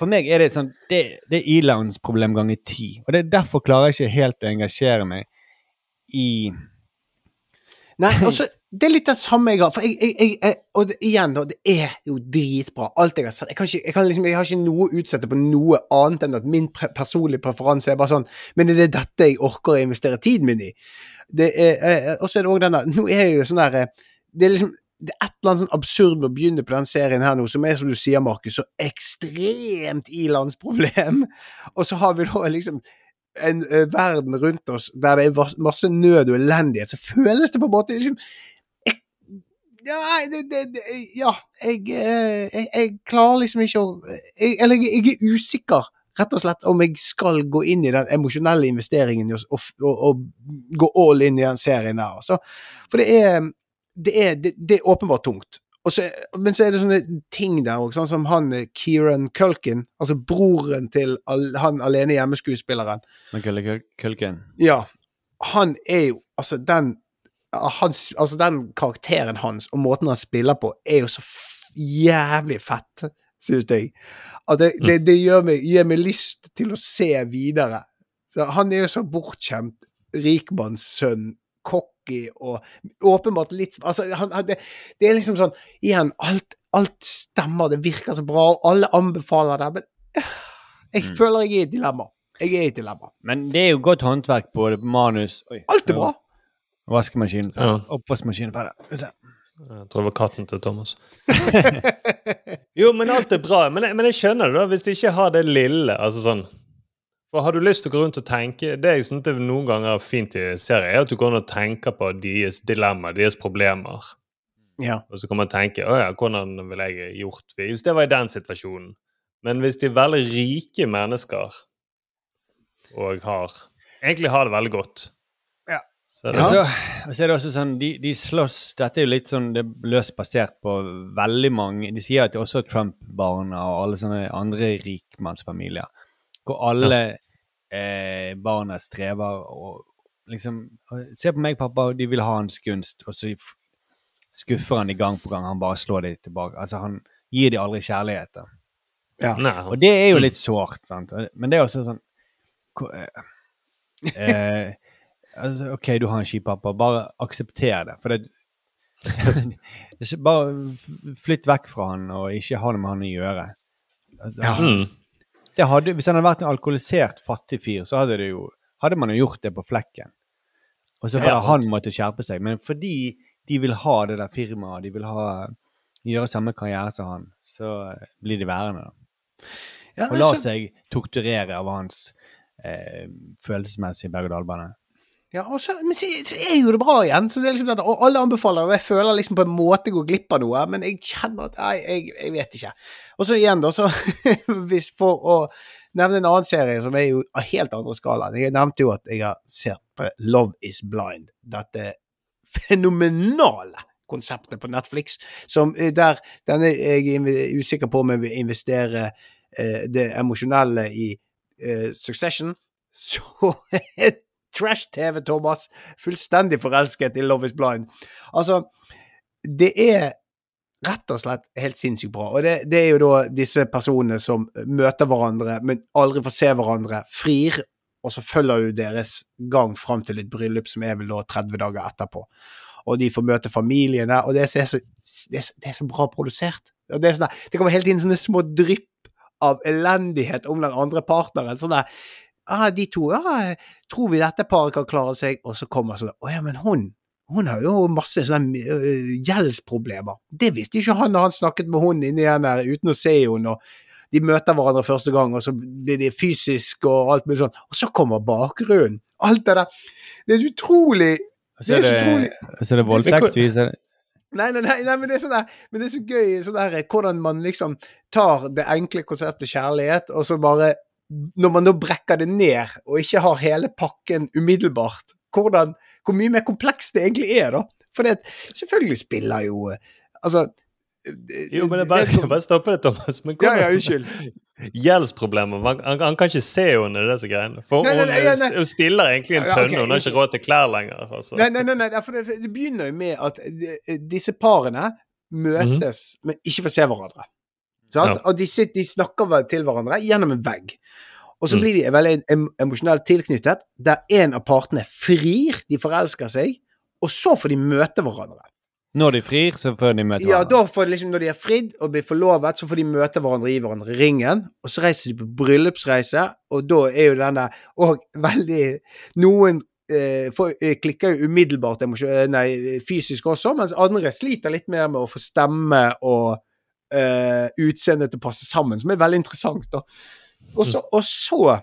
For meg er det sånn Det, det er problem ganger ti. Og det er derfor klarer jeg ikke helt å engasjere meg i Nei, altså, det er litt det samme jeg har. For jeg, jeg, jeg, Og det, igjen, da, det er jo dritbra, alt jeg har sett. Jeg, kan ikke, kan liksom, jeg har ikke noe å utsette på noe annet enn at min pre personlige preferanse er bare sånn Men er det dette jeg orker å investere tiden min i? Er, eh, og så er det òg denne Nå er jeg jo sånn der eh, Det er liksom det er et eller annet sånn absurd med å begynne på den serien her nå, som er, som du sier, Markus, så ekstremt ilandsproblem. Og så har vi da liksom en uh, verden rundt oss der det er masse nød og elendighet, så føles det på en måte liksom jeg, ja, det, det, ja jeg, eh, jeg, jeg klarer liksom ikke å jeg, Eller jeg, er usikker, rett og slett, om jeg skal gå inn i den emosjonelle investeringen og, og, og gå all in i den serien der. Altså. For det er det er, det, det er åpenbart tungt. Så, men så er det sånne ting der òg, sånn som han eh, Kieran Culkin, altså broren til al, han alene hjemmeskuespilleren. Culkin. Ja, han er jo Altså, den hans, altså den karakteren hans og måten han spiller på, er jo så jævlig fett, synes jeg. At det, det, det gjør meg, gir meg lyst til å se videre. Så han er jo så bortskjemt rikmannssønn, cocky og åpenbart litt Altså, han, han- det, det er liksom sånn Igjen, alt, alt stemmer, det virker så bra, og alle anbefaler det, men øh, jeg Mm. føler jeg er i et dilemma. Jeg er i et dilemma. Men det er jo godt håndverk på det, manus Oi. Alt er bra. Vaskemaskinen Ja. Oppvaskmaskinen ferdig. Jeg tror det var katten til Thomas. jo, men alt er bra. Men jeg, men jeg skjønner det, da, hvis de ikke har det lille. altså sånn For Har du lyst til å gå rundt og tenke Det jeg synes det er noen ganger er fint i serier, er at du går rundt og tenker på deres dilemmaer, deres problemer. Ja. Og så kan man tenke å ja, hvordan ville jeg gjort det hvis det var i den situasjonen? Men hvis de er veldig rike mennesker og har egentlig har det veldig godt Ja. så er Og det så, og så er det også sånn, de, de slåss Dette er jo litt sånn det er løst basert på veldig mange De sier at det er også Trump-barna og alle sånne andre rikmannsfamilier. Hvor alle eh, barna strever og liksom Se på meg, pappa, de vil ha hans gunst, og så skuffer han de gang på gang. Han bare slår dem tilbake. Altså, han gir de aldri kjærlighet. da. Nei, Og det er jo litt sårt, sant. Men det er også sånn eh, eh, altså, OK, du har en kjip pappa, bare aksepter det. For det, det er Bare flytt vekk fra han og ikke ha det med han å gjøre. Altså, Ja. Det hadde, hvis han hadde vært en alkoholisert, fattig fyr, så hadde, det jo, hadde man jo gjort det på flekken. Og så bare Ja. han måtte skjerpe seg. Men fordi de vil ha det der firmaet, de vil ha, gjøre samme karriere som han, så eh, blir de værende. Ja, Og lar så- seg torturere av hans eh, følelsesmessige berg-og-dal-bane. Ja, og så, men så, så er jo det bra igjen. Så det er liksom det, og alle anbefaler det. Jeg føler liksom på en måte går glipp av noe, men jeg kjenner at Nei, jeg, jeg vet ikke. Og så igjen, da, så hvis For å nevne en annen serie som er jo av helt andre skalaen. Jeg nevnte jo at jeg har sett på Love Is Blind. Dette fenomenale konseptet på Netflix, som eh, der denne jeg er usikker på om jeg vil investere eh, det emosjonelle i eh, Succession. Så trash-TV, Thomas. Fullstendig forelsket i Love Is Blind. Altså, det er rett og slett helt sinnssykt bra. Og det, det er jo da disse personene som møter hverandre, men aldri får se hverandre, frir, og så følger du deres gang fram til et bryllup som er vel da 30 dager etterpå. Og de får møte familiene, og det er så, det er så, det er så bra produsert. Og det, er sånn, det kommer hele tiden sånne små drypp av elendighet om den andre partneren. sånn der ah, de to, ja, tror vi dette paret kan klare seg? Og så kommer sånn, å ja, men hun, hun har jo masse sånne øh, gjeldsproblemer. Det visste ikke han da han snakket med hun inni den der uten å se henne, og de møter hverandre første gang, og så blir de fysisk og alt mulig sånn. Og så kommer bakgrunnen. Alt det der. Det er utrolig Det er så det, utrolig. så er det voldtekt. Nei, nei, nei, nei, men det er sånn der, men det er så gøy sånn der, hvordan man liksom tar det enkle konseptet kjærlighet, og så bare Når man da brekker det ned, og ikke har hele pakken umiddelbart, hvordan, hvor mye mer komplekst det egentlig er, da. For det, selvfølgelig spiller jo eh, Altså Jo, men jeg bare, det er- bare stoppe det, Thomas. Men Ja, hvordan- ja, unnskyld. Gjeldsproblemer. Han, han kan ikke se henne disse greiene. For Nei, nei, nei, hun stiller egentlig en Ja, okay. hun har ikke råd til klær lenger. Altså. Nei, nei, nei, nei for det, det begynner jo med at eh, disse parene møtes, men ikke får se hverandre. Ja. Og de, sitter, de snakker til hverandre gjennom en vegg. Og så Mm. blir de veldig em emosjonelt tilknyttet, der en av partene frir, de forelsker seg, og så får de møte hverandre. Når de frir, så får de møte Ja, hverandre. da får de liksom, Når de er fridd og blir forlovet, så får de møte hverandre i hverandre ringen, og så reiser de på bryllupsreise, og da er jo den der Og veldig Noen eh, får, eh, klikker jo umiddelbart nei, fysisk også, mens andre sliter litt mer med å få stemme og eh, utseendet til å passe sammen, som er veldig interessant. da. Og så, og så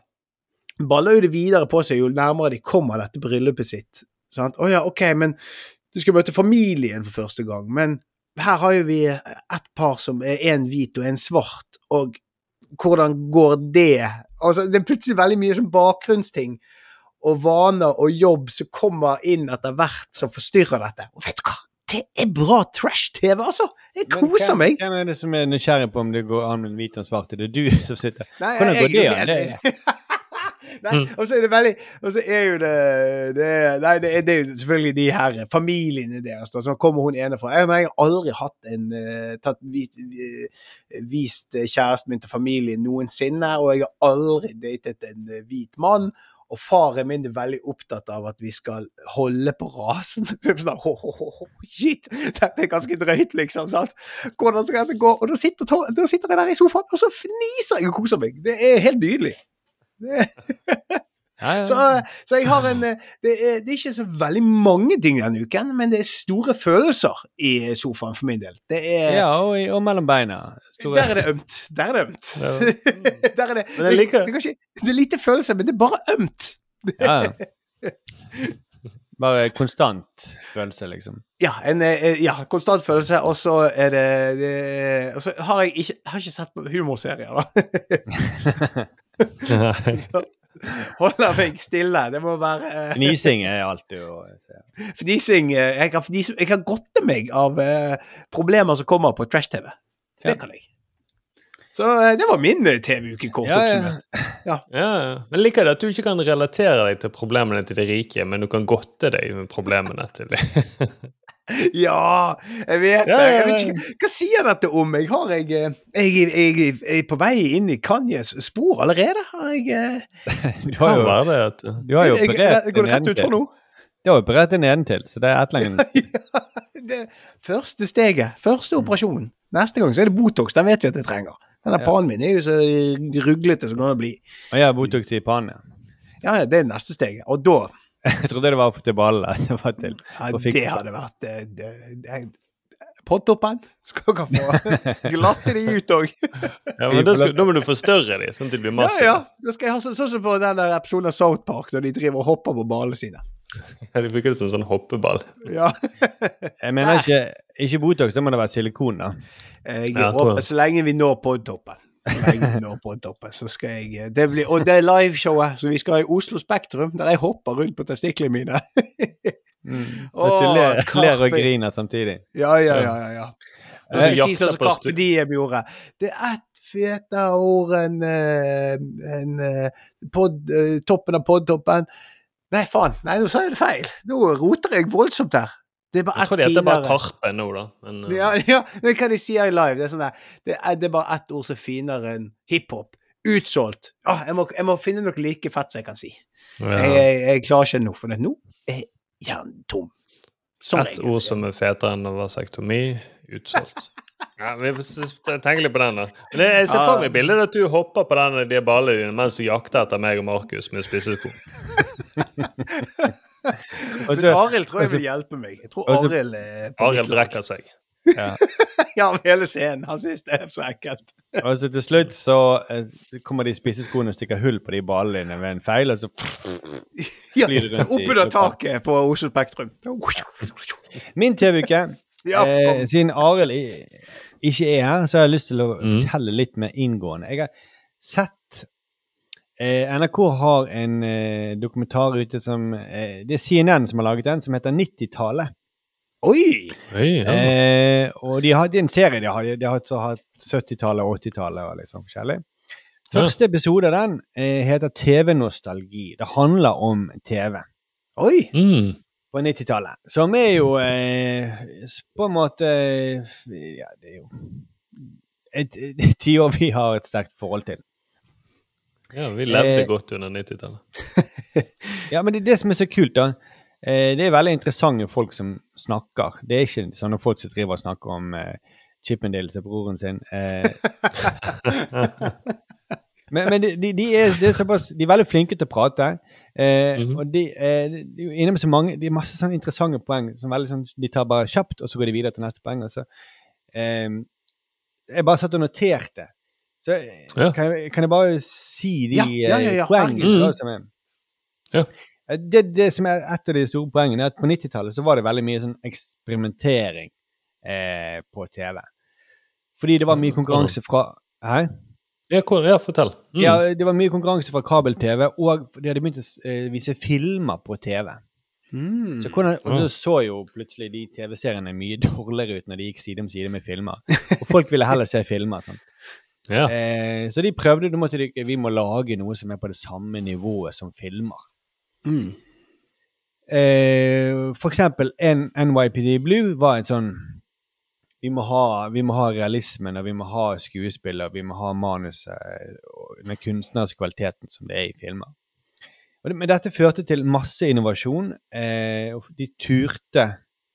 baller jo det videre på seg jo nærmere de kommer dette bryllupet sitt. Sant? Å ja, OK, men du skal møte familien for første gang, men her har jo vi et par som er en hvit og en svart, og hvordan går det? Altså, det er plutselig veldig mye sånn bakgrunnsting og vaner og jobb som kommer inn etter hvert som forstyrrer dette. Og vet du hva? Det er bra trash-TV, altså! Jeg koser hvem, meg. Hvem er det som er nysgjerrig på om det går an med hvit og svart? Det Er du som sitter Nei, Hvordan går det an? Det- Nei, og så er det veldig Og så er jo det, det Nei, det er, det er jo selvfølgelig de her familiene deres. Da, så kommer hun ene fra Jeg, jeg har aldri hatt en eh, tatt, vist, eh, vist kjæresten min til familien noensinne, og jeg har aldri datet en eh, hvit mann. Og faren min er veldig opptatt av at vi skal holde på rasen. Sånn, ho, ho, ho, Shit! Dette er ganske drøyt, liksom. sant? Hvordan skal dette gå? Og da sitter, da sitter jeg der i sofaen, og så fniser jeg og koser meg. Det er helt nydelig. Det, Ja, ja. så, så jeg har en eh, det er, det er ikke så veldig mange ting denne uken, men det er store følelser i sofaen for min del. Det er, ja, og, i- og mellom beina. Store- Der er det ømt. Der er det ømt. Ja. Der er det, Men jeg det, liker- det, det er lite følelser, men det er bare ømt. Ja, ja. Bare konstant følelse, liksom. Ja, en eh, ja, konstant følelse, og så er det, det Og så har jeg ikke, har ikke sett på humorserier, da. Holder meg stille. Det må være uh, Fnising er alltid å se. Fnising eh, Jeg kan, fnise, jeg kan godte meg av uh, problemer som kommer på trash-TV. Det Ja. kan jeg. Så det var min eh, TV-uke, kort Ja, ja. oppsummert. Ja, ja. Men liker det at du ikke kan relatere deg til problemene til de rike, men du kan godte deg med problemene til de Ja, jeg vet det. Jeg vet ikke, hva sier dette om meg? Har jeg, eh, jeg, jeg, jeg er på vei inn i Kanyes spor allerede? Har jeg, eh, Du har jo, være det at du har jo jeg, operert jeg, Går det rett ut for nå? Du har operert det til, så det er ett lenger. det første steget. Første operasjonen. Neste gang så er det Botox. Den vet vi at jeg trenger. Denne Ja. pannen min er jo så ruglete som den kan bli. Og jeg har Botox i pannen. ja. Ja, ja, det er neste steget. Og da Jeg trodde det var til ballen. Det var til ja, Det hadde vært det, det, det, Pottoppen skal dere få glatte de ut òg. Ja, men da, skal, da må du forstørre de, sånn at de blir Ja, massive. ja. Da skal jeg ha sånn som på den der episoden av South Park, når de driver og hopper på ballene sine. Ja, de bruker det som sånn hoppeball. Ja. Jeg mener ikke, ikke Botox, da må det være silikon, da. Jeg Ja, håper, så lenge vi når podtoppen. Så lenge vi så skal jeg eh, det blir, Og det er liveshowet, så vi skal i Oslo Spektrum, der jeg hopper rundt på testiklene mine. Mm. Og ler, ler og griner samtidig. Ja, ja, ja. ja, ja. Og så Jeg sier sånn som Carpe Diem gjorde. Det er ett fete ord, en, eh, en eh, pod, toppen av podtoppen. Nei, faen. Nei, nå sa jeg det feil. Nå roter jeg voldsomt her. Det er bare Jeg tror det heter bare. Karpe nå, da. Men, uh, Ja, ja, det kan de si her i live. Det er, sånn der, det er, det er bare ett ord som er finere enn hiphop. Utsolgt. Ah, jeg, må, jeg må finne noe like fett som jeg kan si. ja. Jeg, jeg, jeg klarer ikke nå, for nå er hjernen tom. Som Et ord som er fetere enn vasektomi. Utsolgt. Ja, vi tenker litt på den, da. Men jeg, ser for meg bildet at du hopper på den, de ballene dine mens du jakter etter meg og Markus med spissesko. Og Men Arild tror jeg vil hjelpe meg. Jeg tror Arild Arild brekker seg. Ja. Ja, hele scenen. Han syns det er så ekkelt. Og så til slutt så eh, kommer de spisseskoene og stikker hull på de ballene ved en feil, og så Ja, Oppunder taket på Oslo Spektrum. Min TV-uke. Ja, eh, siden Arild ikke er her, så har jeg lyst til å Mm. fortelle litt mer inngående. Jeg har sett NRK har en eh, dokumentar ute som eh, Det er CNN som har laget den, som heter 90-tallet. Oi! Oi, ja. Eh, og de har, det er en serie de har. De har hatt 70-tallet og 80-tallet og liksom forskjellig. Første episode av den eh, heter TV-nostalgi. Det handler om TV Oi! Mm. på 90-tallet. Som er jo eh, på en måte Ja, det er jo et et tiår vi har et sterkt forhold til. Ja, vi levde Eh, godt under 90-tallet. Ja, men det er det som er så kult, da. Eh, det er veldig interessante folk som snakker. Det er ikke sånne folk som driver og snakker om eh, Chippendales og broren sin. Eh, men men de, de, de, er, de, er såpass, de er veldig flinke til å prate. Eh, -hmm. Og de, eh, er inne med så mange De er masse sånne interessante poeng. Som veldig sånn, de tar bare kjapt, og så går de videre til neste poeng. Og så, jeg bare satt og noterte. Så Ja. kan, jeg, kan jeg bare si de Ja, ja, ja, ja, eh, poengene herregud. som er Ja. Eh, det, det som er et av de store poengene, er at på 90-tallet så var det veldig mye sånn eksperimentering eh, på TV. Fordi det var mye konkurranse fra Hæ? Ja, fortell. Mm. Ja, det var mye konkurranse fra kabel-TV, og de hadde begynt å eh, vise filmer på TV. Mm. Så, hvordan, og så så jo plutselig de TV-seriene mye dårligere ut når de gikk side om side med filmer. Og folk ville heller se filmer. sant? Ja. Eh, så de prøvde, da måtte de, vi må lage noe som er på det samme nivået som filmer. Mm. Eh, for eksempel en NYPD Blue var en sånn vi må, ha, vi må ha realismen, og vi må ha skuespillet, og vi må ha manuset og den kunstneriske kvaliteten som det er i filmer. Og det, men dette førte til masse innovasjon. Eh, og de turte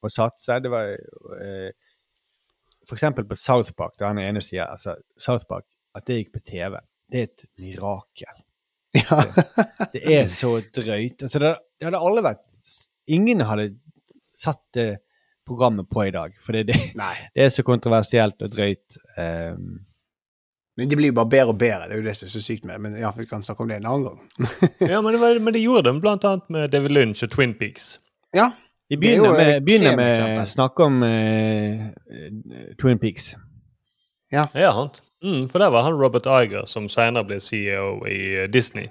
å satse. Det var eh, for eksempel på South Park, da han ene sier altså, South Park, at det gikk på TV. Det er et mirakel. Ja. Det er så drøyt. Altså, det, det hadde alle vært Ingen hadde satt det programmet på i dag. For det, det, Nei. det er så kontroversielt og drøyt. Um, Men det blir jo bare bedre og bedre. Det er jo det som er så sykt med det. Men ja, vi kan snakke om det en annen gang. ja men, det var, men de gjorde det blant annet med David Lynch og Twin Peaks. Ja. Jo begynner med, begynner med snakke om eh, eh, Twin Peaks. Ja, sant. Mm, for der var han Robert Iger, som senere ble CEO i eh, Disney.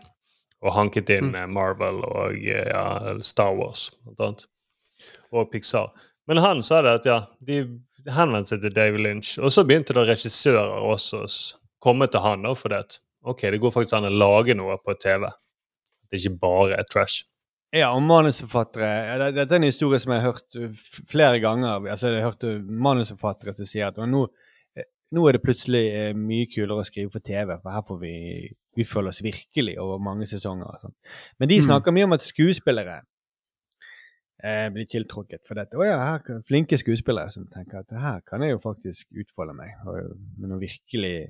Og hanket inn mm. Marvel og eh, ja, Star Wars, blant annet. Og Pixar. Men han sa det at ja, de henvendte seg til David Lynch. Og så begynte da regissører også å komme til han da, det. at ok, det går faktisk an å lage noe på TV. Det er ikke bare trash. Ja, og manusforfattere ja, Dette er en historie som jeg har hørt uh, flere ganger. Altså, jeg har hørt uh, manusforfattere som sier at nå, eh, nå er det plutselig eh, mye kulere å skrive for TV, for her får vi vi føler oss virkelig over mange sesonger. og. Men de Mm. snakker mye om at skuespillere eh, blir tiltrukket for dette. Å ja, her kan, flinke skuespillere som tenker at her kan jeg jo faktisk utfolde meg og, med noen virkelig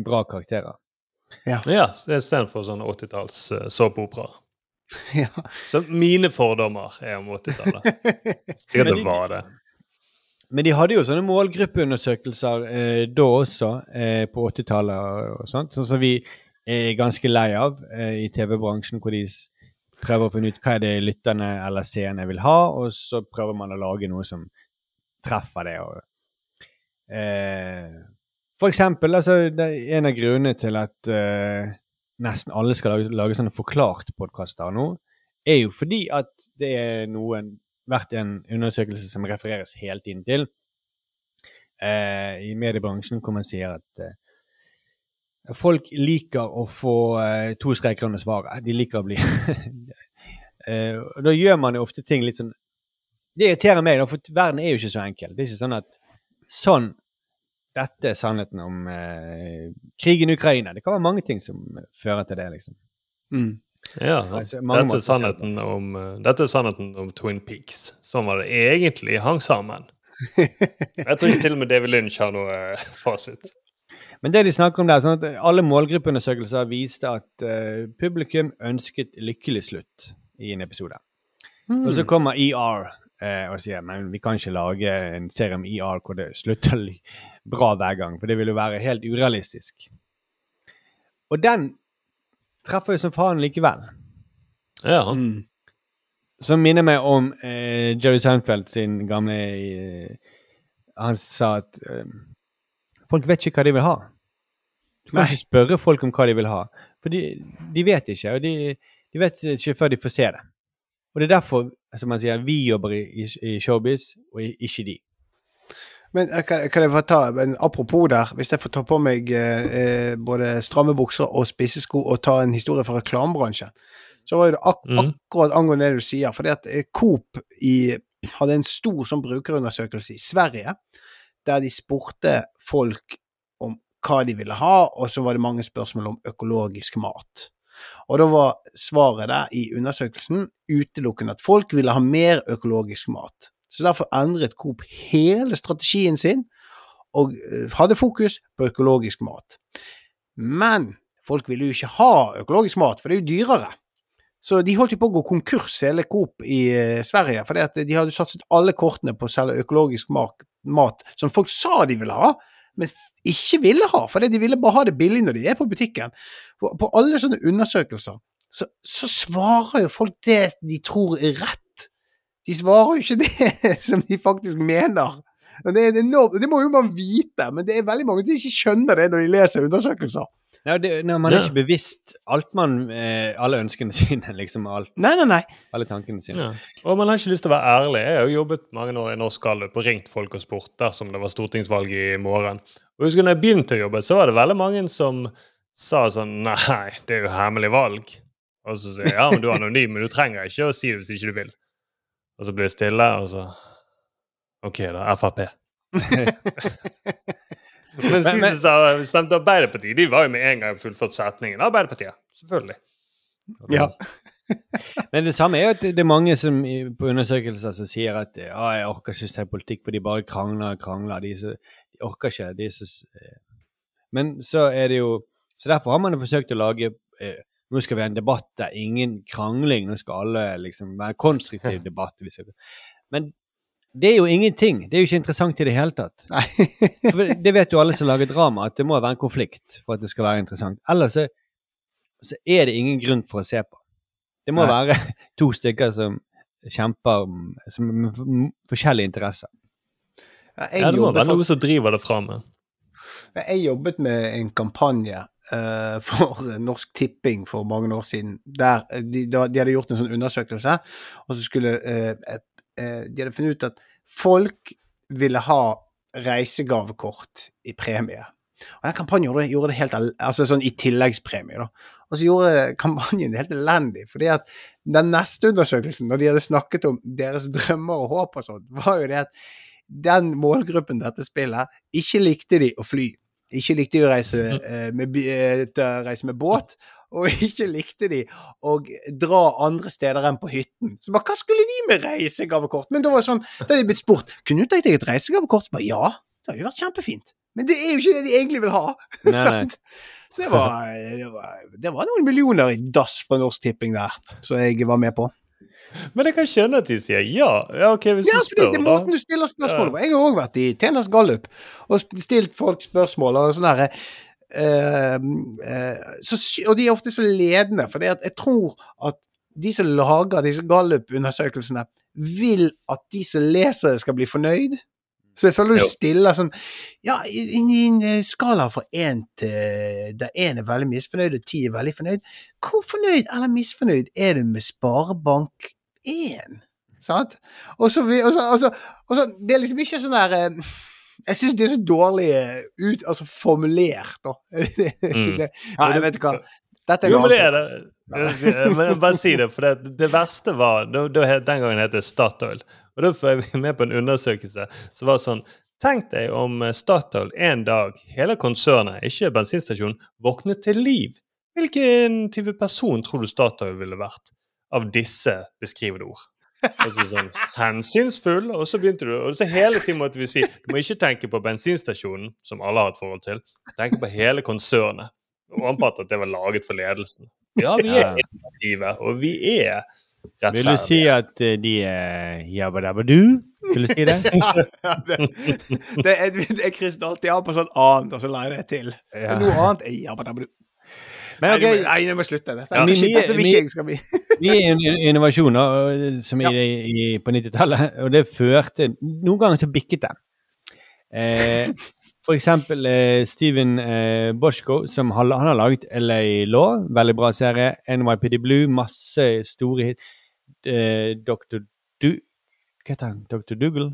bra karakterer. Ja, Istedenfor sånne 80-talls uh, såpeoperaer. ja. Så mine fordommer er om 80-tallet. Sikkert det var det. Men de hadde jo sånne målgruppeundersøkelser eh, da også, eh, på 80-tallet og, og sånt, sånn som vi er ganske lei av eh, i TV-bransjen, hvor de prøver å finne ut hva er det lytterne eller seerne vil ha, og så prøver man å lage noe som treffer det. Og, eh, for eksempel, altså, det er en av grunnene til at eh, nesten alle skal lage, lage sånne forklart-podkaster nå, er jo fordi at det er noen vært en undersøkelse som refereres hele tiden til eh, i mediebransjen, hvor man sier at eh, folk liker å få eh, to streker under svaret. De liker å bli eh, Da gjør man jo ofte ting litt sånn Det irriterer meg, da, for verden er jo ikke så enkel. Det er ikke sånn at sånn Dette er sannheten om eh, krigen i Ukraina. Det kan være mange ting som fører til det, liksom. Mm. Ja, Altså, dette, er det sannheten om, eh, dette er sannheten om Twin Peaks. Sånn var det egentlig hang sammen. Jeg tror ikke til og med David Lynch har noe eh, fasit. Men det de snakker om der, sånn at alle målgruppeundersøkelser viste at uh, publikum ønsket lykkelig slutt i en episode. Og så kommer ER, uh, og sier men vi kan ikke lage en serie om ER hvor det slutter li- bra hver gang, for det vil jo være helt urealistisk. Og den treffer jo som faen likevel. Ja. Mm. Som minner meg om eh, Jerry Seinfeld sin gamle eh, Han sa at eh, folk vet ikke hva de vil ha. Du kan Nei. ikke spørre folk om hva de vil ha, for de, de vet ikke. Og de, de vet ikke før de får se det. Og det er derfor som man sier, vi jobber i, i, i showbiz, og ikke de. Men eh, kan, kan jeg få ta men apropos der, hvis jeg får ta på meg eh, eh, både stramme bukser og spissesko og ta en historie fra reklamebransjen, så var det ak mm. akkurat angående det du sier. fordi at eh, Coop i, hadde en stor sånn brukerundersøkelse i Sverige, der de spurte folk om hva de ville ha, og så var det mange spørsmål om økologisk mat. Og da var svaret der i undersøkelsen utelukkende at folk ville ha mer økologisk mat. Så derfor endret Coop hele strategien sin og eh, hadde fokus på økologisk mat. Men folk ville jo ikke ha økologisk mat, for det er jo dyrere. Så de holdt jo på å gå konkurs, hele Coop i eh, Sverige, fordi de hadde satset alle kortene på å selge økologisk mat, som folk sa de ville ha, men ikke ville ha, fordi de ville bare ha det billig når de er på butikken. På alle sånne undersøkelser så, så svarer jo folk det de tror er rett. De svarer jo ikke det som de faktisk mener. Og det, er enormt, det må jo man vite, men det er veldig mange som ikke skjønner det når de leser undersøkelser. Ja, det, når man er ikke bevisst alt man, eh, alle ønskene sine, liksom alt, Nei, nei, nei. alle tankene sine. Ja. Og man har ikke lyst til å være ærlig. Jeg har jo jobbet mange år i Norsk Gallup og ringt folk og spurt dersom det var stortingsvalg i morgen. Og husker når jeg begynte å jobbe, så var det veldig mange som sa sånn Nei, det er jo hemmelig valg. Og så sier jeg ja, men du er anonym, men du trenger ikke å si det hvis ikke du vil. Og så blir det stille, og så OK, da. Frp. Mens de Men- som sa- stemte Arbeiderpartiet, de var jo med en gang fullført setningen. Arbeiderpartiet. Selvfølgelig. Ja. Men det samme er jo at det er mange som på undersøkelser som sier at ja, jeg orker ikke se politikk, for de bare krangler og krangler. De, så, de orker ikke. De så, eh. Men så er det jo Så derfor har man jo forsøkt å lage eh, Nå skal vi ha en debatt der ingen krangling, nå skal alle liksom være konstruktiv debatt. Men det er jo ingenting. Det er jo ikke interessant i det hele tatt. For det vet jo alle som lager drama, at det må være en konflikt for at det skal være interessant. Ellers så, så er det ingen grunn for å se på. Det må Nei. være to stykker som kjemper som, med forskjellige interesser. Jeg Ja, det må være noe som driver det fram. Jeg jobbet med en kampanje for Norsk Tipping for mange år siden. Der eh, de, de hadde gjort en sånn undersøkelse, og så skulle eh, eh, De hadde funnet ut at folk ville ha reisegavekort i premie. Og den kampanjen gjorde det helt altså sånn i tilleggspremie. da. Og så gjorde kampanjen det helt elendig. fordi at den neste undersøkelsen, når de hadde snakket om deres drømmer og håp og sånt, var jo det at den målgruppen dette spillet ikke likte de å fly. Ikke likte de å reise, eh, med, eh, reise med båt. Og ikke likte de å dra andre steder enn på hytten. Så bare, hva skulle de med reisegavekort? Men da var det sånn, da hadde de blitt spurt kunne du tenkt deg et reisegavekort. Så bare ja, det hadde jo vært kjempefint. Men det er jo ikke det de egentlig vil ha. Nei, nei. Så det var, det, var, det var noen millioner i dass fra Norsk Tipping der, som jeg var med på. Men jeg kan skjønne at de sier ja. Ja, ok, hvis Ja, du spør, det er måten du stiller spørsmål på. Jeg har òg vært i Tjenerens Gallup og stilt folk spørsmål og sånn herre Uh, uh, så Og de er ofte så ledende, for jeg tror at de som lager disse Gallup-undersøkelsene, vil at de som leser det, skal bli fornøyd. Så jeg føler du stiller sånn Ja, i, en eh, skala fra én til der én er veldig misfornøyd og ti er veldig fornøyd, hvor fornøyd eller misfornøyd er du med Sparebank1? Sant? Og så, og så, og så, og så Det er liksom ikke sånn der eh, Jeg syns det er så dårlig eh, ut, altså formulert, da. Mm. ja, jeg vet ikke hva. Dette er Jo, men det er det. Men jeg bare si det, for det, det verste var Den gangen het det Statoil. Og da får jeg med på en undersøkelse som var sånn Tenk deg om eh, Statoil en dag, hele konsernet, ikke bensinstasjonen, våknet til liv. Hvilken type person tror du Statoil ville vært av disse beskrivede ord? Og så sånn Hensynsfull, og så begynte du Og så hele tiden måtte vi si Du må ikke tenke på bensinstasjonen, som alle har et forhold til. Tenk på hele konsernet. Og antatt at det var laget for ledelsen. Ja, vi er innovative, og vi er Vil du si at eh, de er jabba-dabba-du? Vil du si det? Ja, det, det, er, jeg krysser alltid av på sånn annet, og så la jeg det til. Ja. Noe annet er jabba-dabba-du. Men må- nei, nå må jeg slutte. Dette, Ja, vi- dette vil ikke jeg skal bli. vi er en innovasjon som i, Ja. i, på 90-tallet, og det førte Noen ganger så bikket det. Eh, for eksempel eh, Steven eh, Boschko, som har, han har laget LA Law, veldig bra serie. NYPD Blue, masse store hit. Eh, Dr. Du... Hva heter han? Dr. Dougal?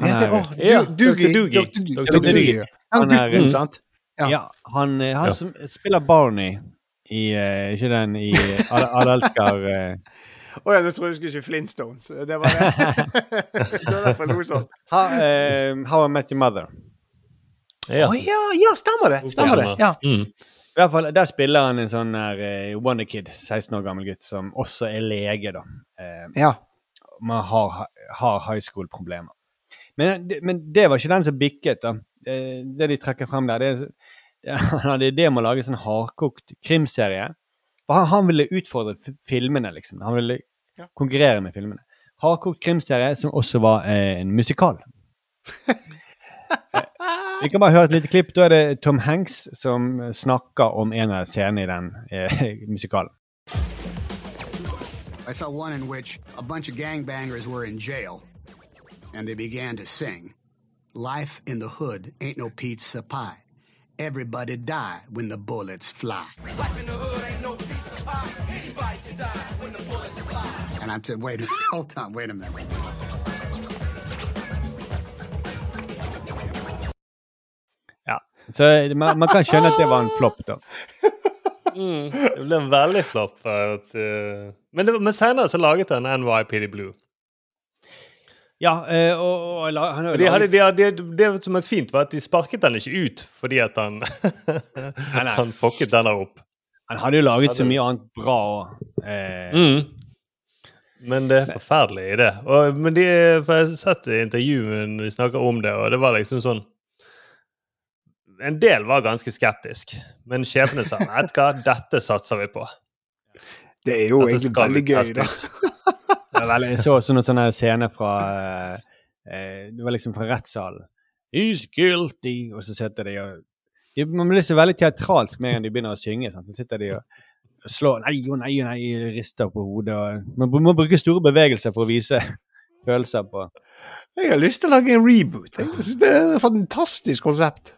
Han Ja, er- du, Ja, Dr. Dugi. Dr. Dugi. Han er- mm. sant? ja. Ja, han, eh, han Ja. som spiller Barney i uh, Ikke den i Adelskar. Å eh, Å ja, nå tror jeg du skulle si Flintstones. Det var det. det var derfor jeg lo sånn. How I Met Your Mother. Ja. oh, ja, ja, stemmer det. Stemmer det. Ja. Mm. I hvert fall, Der spiller han en sånn her uh, Wonder Kid, 16 år gammel gutt, som også er lege, da. Uh, ja. man har, har high school-problemer. Men, men det var ikke den som bikket, da. Uh, det de trekker frem der, det er det- han hadde idé om å lage sånn hardkokt krimserie. For han, han ville utfordre f- filmene, liksom. Han ville Ja. konkurrere med filmene. Hardkokt krimserie som også var eh, en musikal. Vi kan bare høre et lite klipp. Da er det Tom Hanks som snakker om en av scenene i den eh, musikalen. I saw one in which a bunch of gangbangers were in jail and they began to sing Life in the hood ain't no pizza pie. Everybody die when the bullets fly. And I said, wait a minute, hold on, wait a minute. Så eh, man, man kan skjønne at det var en flopp, da. Mm. Det ble en veldig flopp. At, eh, men, det- men senere så laget han NYPD Blue. Ja, og, og, og han har hadde, de hadde, de det som er fint, var at de sparket han ikke ut fordi at han nei. Han fucket denne opp. Han hadde jo laget så mye annet bra òg. Eh, Mm. Men det er forferdelig i det. Og, men de, for jeg har sett intervjuet vi de snakker om det, og det var liksom sånn En del var ganske skeptisk, men sjefene sa vet hva, dette satser vi på. Det er jo Dette egentlig veldig gøy, da. veldig, jeg så også noen sånne scener fra eh, eh, Det var liksom fra rettssalen. He's guilty! Og så sitter de og de, Man blir så veldig teatralsk med en gang de begynner å synge. Sant? Så sitter de og slår Nei og nei og nei, rister på hodet. Og, man må bruke store bevegelser for å vise følelser på Jeg har lyst til å lage en reboot. Jeg synes det er et fantastisk konsept.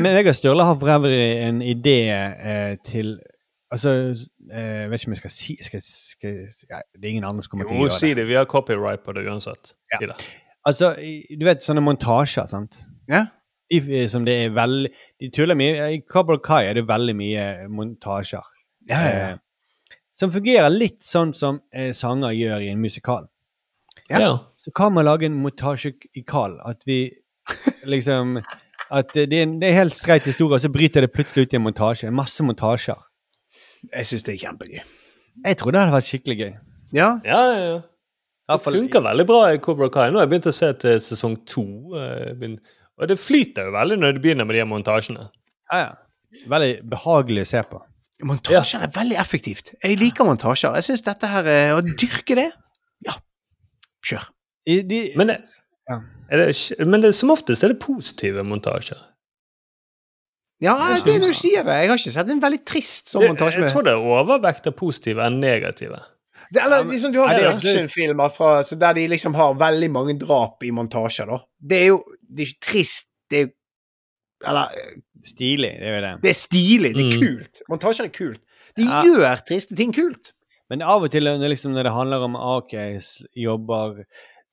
Me- og Sturle har for øvrig en idé eh, til Altså, eh, jeg vet ikke om jeg skal si skal, skal, ja, Det er ingen andre som kommer til å Jo, gjøre si det. det. Vi har copyright på det uansett. Si det. Altså, du vet sånne montasjer, sant? Ja. De, eh, som det er veldig De tuller mye. I Cobble Kai er det veldig mye montasjer. Ja, ja, ja. Eh, som fungerer litt sånn som eh, sanger gjør i en musikal. Ja. Ja. Så kan man lage en montasje i Kal. At vi liksom At det er, en, det er helt streit historie, og så bryter det plutselig ut i en montasje. Masse montasjer. Jeg syns det er kjempegøy. Jeg tror det hadde vært skikkelig gøy. Ja. Ja, ja, ja. Det funker veldig bra i Cobra Kai. Nå har jeg begynt å se til sesong to. eh, Og det flyter jo veldig når du begynner med de montasjene. Ja, ja. Veldig behagelig å se på. Montasjer er veldig effektivt. Jeg liker montasjer. Jeg syns dette her er Å dyrke det Ja, kjør. I, de, Men, det, Ja. Er det, men det, som oftest er det positive montasjer. Ja, det du sier det. Jeg har ikke sett en veldig trist sånn montasje. jeg tror det er overvekt av positive enn negative. Det, eller liksom, du har er actionfilmer fra, så der de liksom har veldig mange drap i montasjer, da. Det er jo det er ikke trist, det er Eller Stilig, det er jo det. det er stilig, det er Mm. kult. Montasjer er kult. De Ja. gjør triste ting kult. Men av og til liksom, når det handler om ah, jobber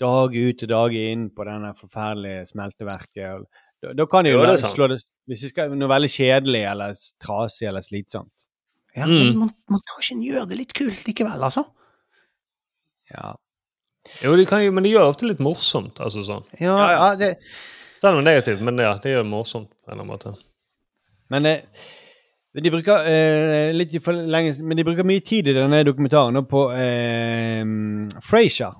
dag ut og dag inn på denne forferdelige smelteverket da, da kan de jo, Jo, det slå det Hvis de skal noe veldig kjedelig eller trasig eller slitsomt. Ja, Mm. men mon montasjen gjør det litt kult likevel, altså. Ja. Jo, de kan, men de gjør ofte litt morsomt. altså sånn. Ja, Ja, det, Selv om det er negativt, men ja, det gjør det morsomt på en eller annen måte. Men eh, de bruker eh, litt for lenge Men de bruker mye tid i denne dokumentaren på eh, Frasier,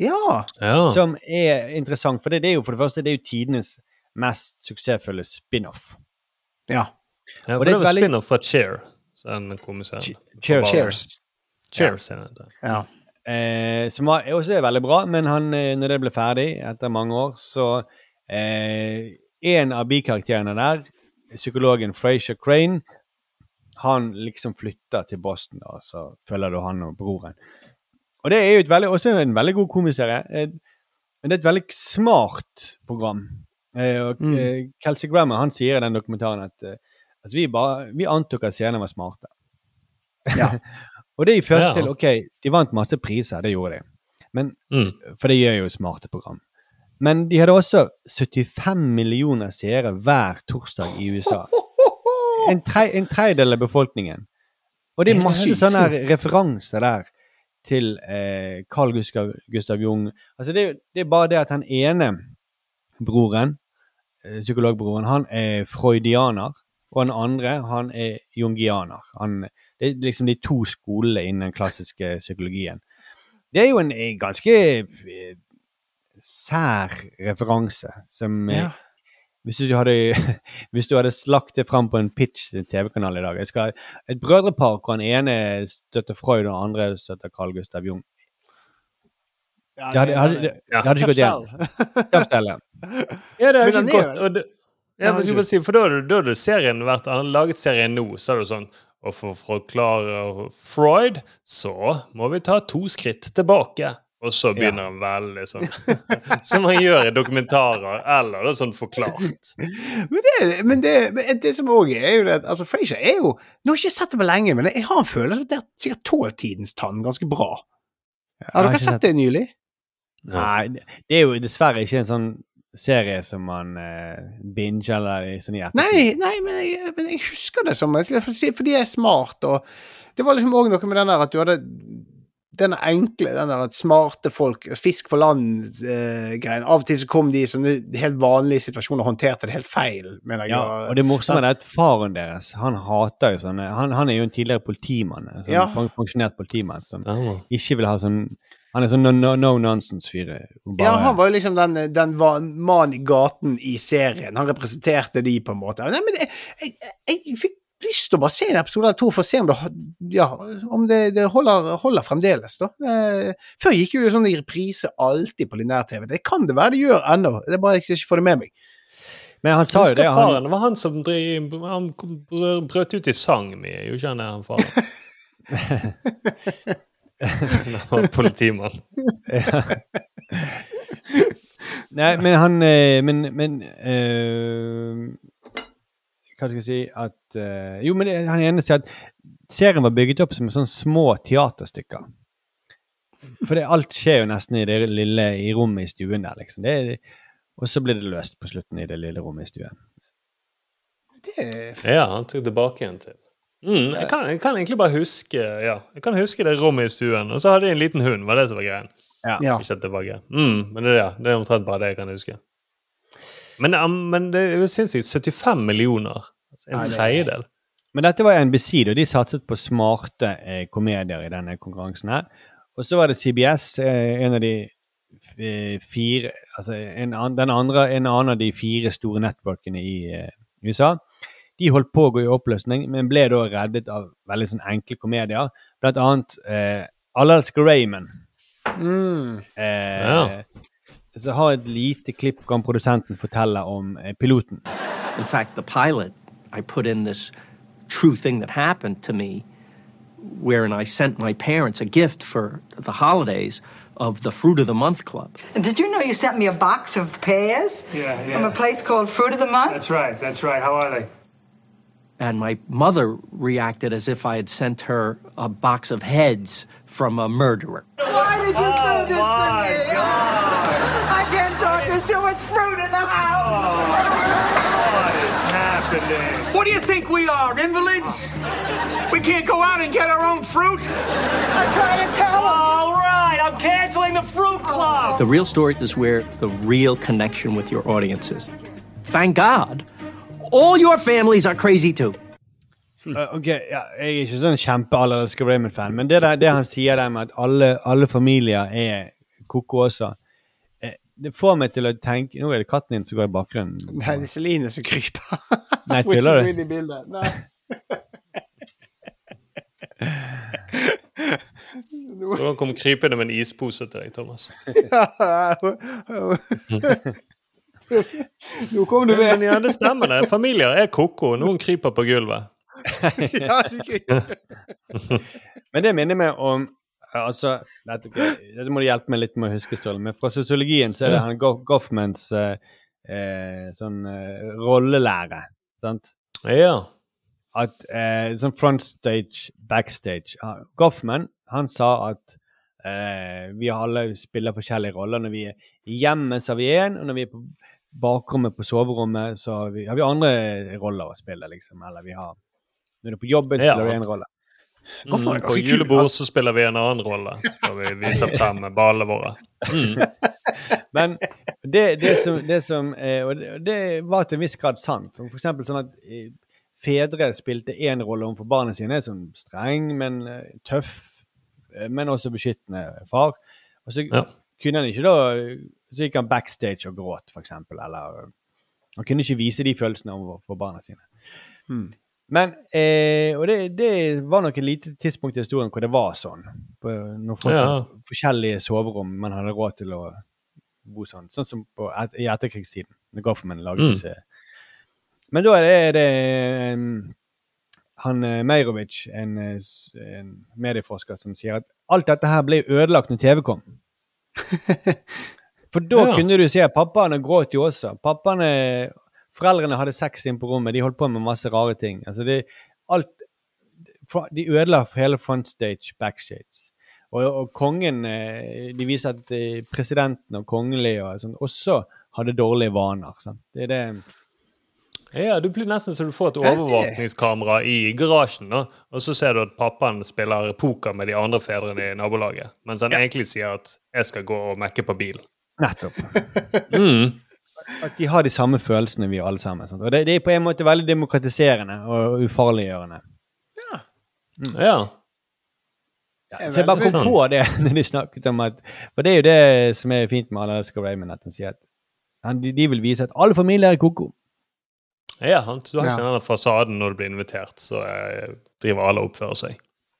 ja. Ja. som er interessant. For det, det er jo for det første det er jo tidenes mest suksessfulle spin-off. ja. ja for det det var veldig- spin-off fra Cheer, Den komiserien. Cheers. Cheers. Cheers, er. Ja. Eh, som var, også er veldig bra, men han, eh, når det ble ferdig etter mange år, så eh, En av bikarakterene der, psykologen Frazier Crane, han liksom flytter til Boston, da, så følger du han og broren. Og det er jo veldig, også en veldig god komiserie. Eh, men det er et veldig smart program. Eh, og Mm. eh, Kelsey Grammer han sier i den dokumentaren at altså vi, bare, vi antok at scenene var smarte. Ja. og det førte Ja. til OK, de vant masse priser, det gjorde de. Men, Mm. For det gjør jo smarte program. Men de hadde også 75 millioner seere hver torsdag i USA. En, tre, en tredjedel av befolkningen. Og det er masse sånne referanser der til eh, Carl Gustav, Gustav Jung. Altså det, det er bare det at han ene broren, eh, psykologbroren, han er freudianer. Og den andre, han er jungianer. Han, det er liksom de to skolene innen den klassiske psykologien. Det er jo en ganske eh, sær referanse som eh, Ja. Hvis, du hadde, hvis du hadde slakt det fram på en pitch til en TV-kanal i dag jeg skal, Et brødrepar hvor den ene støtter Freud og den andre støtter Carl Gustav Jung. Ja, Det hadde, hadde, det, det hadde ikke gått igjen. Ja, det hadde ikke gått. er-. Og det, Ja, bare si, for da hadde da hadde serien vært Han hadde laget serien nå, så er det sånn Og for å forklare Freud, så må vi ta to skritt tilbake. Og så begynner han veldig sånn Som han gjør i dokumentarer, eller det er sånn forklart. Men det, men det, men det som òg er, er jo det at altså, Frasier er jo Nå har jeg ikke sett det på lenge, men jeg har en følelse av at det har sikkert tålt tidens tann ganske bra. Har dere sett det nylig? Nei, det det er jo dessverre ikke en sånn serie som man eh, binger eller i sånn i ettertid. Nei, nei men, jeg, men jeg husker det som Fordi jeg er smart, og det var liksom òg noe med den der at du hadde den enkle, den der at smarte folk, fisk på land-greien. Av og til så kom de i sånne helt vanlige situasjoner og håndterte det helt feil, mener jeg. Ja, og det morsomme er at faren deres han hater jo sånne Han, han er jo en tidligere politimann, en sånn Ja. pensjonert politimann som ja. ikke vil ha sånn Han er sånn no, no, no nonsense-fyr. Ja, han var jo liksom den, den mannen i gaten i serien. Han representerte de, på en måte. Nei, men jeg, jeg, jeg fikk lyst til å bare se en episode eller to for å se om det, ja, om det, det holder, holder fremdeles. da. Eh, Før gikk jo sånn i reprise alltid på linær-TV. Det kan det være det gjør ennå. Det er bare jeg ikke får det med meg. Men han sa jo det. faren, Han, det var han som drev, han brøt ut i sang mye, jo ikke han er han faren? Han var politimann. nei, men han eh, Men, men eh, Hva skal jeg si at uh, Jo, men han ene sier at serien var bygget opp som sånne små teaterstykker. For det, alt skjer jo nesten i det lille i rommet i stuen der, liksom. Det og så blir det løst på slutten i det lille rommet i stuen. Det, Ja, han tok tilbake igjen til. Mm, jeg, kan, jeg kan egentlig bare huske ja, jeg kan huske det rommet i stuen. Og så hadde de en liten hund, var det som var greien. Ja. ja. Ikke tilbake. Mm, men det, er det, det er omtrent bare det jeg kan huske. Men, um, men det er jo sinnssykt. 75 millioner. Altså en tredjedel. Men dette var NBC, og de satset på smarte eh, komedier i denne konkurransen her. Og så var det CBS, eh, en av de f- fire Altså en, an, den andre, en annen av de fire store nettverkene i eh, USA. De holdt på å gå i oppløsning, men ble da reddet av veldig sånn enkle komedier. Blant annet eh, Alaska Raymond. Mm. Eh, Ja. Så har et lite klipp kan produsenten fortelle om eh, piloten. In fact, the pilot, I put in this true thing that happened to me, wherein I sent my parents a gift for the holidays of the Fruit of the Month Club. And did you know you sent me a box of pears Yeah, from a place called Fruit of the Month? That's right. That's right. How are they? And my mother reacted as if I had sent her a box of heads from a murderer. Why did you Oh, do this my to me? I can't talk. There's too much fruit in the house. Oh, what is happening? What do you think we are, invalids? We can't go out and get our own fruit? I tried to tell him. All right, I'm canceling the fruit club. The real story is where the real connection with your audience is. Thank God, all your families are crazy too. Uh, ok, ja, Jeg er ikke sånn kjempe elsker Raymond-fan, men det, der, det han sier der med at alle, alle familier er ko-ko også, eh, det får meg til å tenke Nå er det katten din som går i bakgrunnen. Nei, det er Celine som kryper. Nei, tuller du? Nei. Hvordan kom krypende med en ispose til deg, Thomas. Nå kom du Men med. ja, det stemmer det. Familier er ko-ko. Noen kryper på gulvet. ja, det- Men det minner meg om altså, dette, dette må du hjelpe meg litt med å huske, Ståle. Men fra sosiologien så er det han Goffmans eh, eh, sånn eh, rollelære. Sant? Ja. At eh, Sånn frontstage, backstage. Ah, Goffman han sa at eh, vi alle spiller forskjellige roller. Når vi er i hjemmet, så har vi én, og når vi er på bakrommet på soverommet, så har vi, har vi andre roller å spille, liksom. Eller vi har Når du er på jobben, Ja. spiller vi én rolle. Mm, på julebord så spiller vi en annen rolle. når vi viser frem ballene våre. Mm. Men det, det som, det som eh, Og det, det var til en viss grad sant. Som for eksempel sånn at eh, fedre spilte én rolle overfor barna sine, som streng, men eh, tøff, eh, men også beskyttende far. Og så Ja. kunne han ikke da Så gikk han backstage og gråt, eksempel. Eller Han kunne ikke vise de følelsene overfor barna sine. Mm. Men, eh, og det, det var nok et lite tidspunkt i historien hvor det var sånn. På, når folk Ja. hadde forskjellige soverom man hadde råd til å bo sånn. Sånn som på, et, i etterkrigstiden, når Gofferman laget Mm. disse. Men da er det, det um, han Meirovic, en, en medieforsker, som sier at alt dette her ble ødelagt når TV kom. For da Ja. kunne du se pappaene gråt jo også. Pappaene, Foreldrene hadde sex inn på rommet, de holdt på med masse rare ting. Altså det, alt, de ødela hele frontstage, backstage. Og, og kongen eh, De viser at eh, presidenten og kongelige og sånn, også hadde dårlige vaner. Sant? Det er det Ja, du blir nesten så du får et overvåkningskamera i garasjen, da, og så ser du at pappaen spiller poker med de andre fedrene i nabolaget, mens han egentlig sier at 'jeg skal gå og mekke på bil'. Nettopp. Mm. At de har de samme følelsene, vi alle sammen. Sant? Og det, det er på en måte veldig demokratiserende og ufarliggjørende. Ja. Så jeg bare kom på det når de snakket om at For det er jo det som er fint med Alaska Raymond, at han sier at han, de, de vil vise at alle familier er ko-ko. Ja, sant? Du har ikke Ja. den fasaden når du blir invitert, så eh, driver alle og oppfører seg.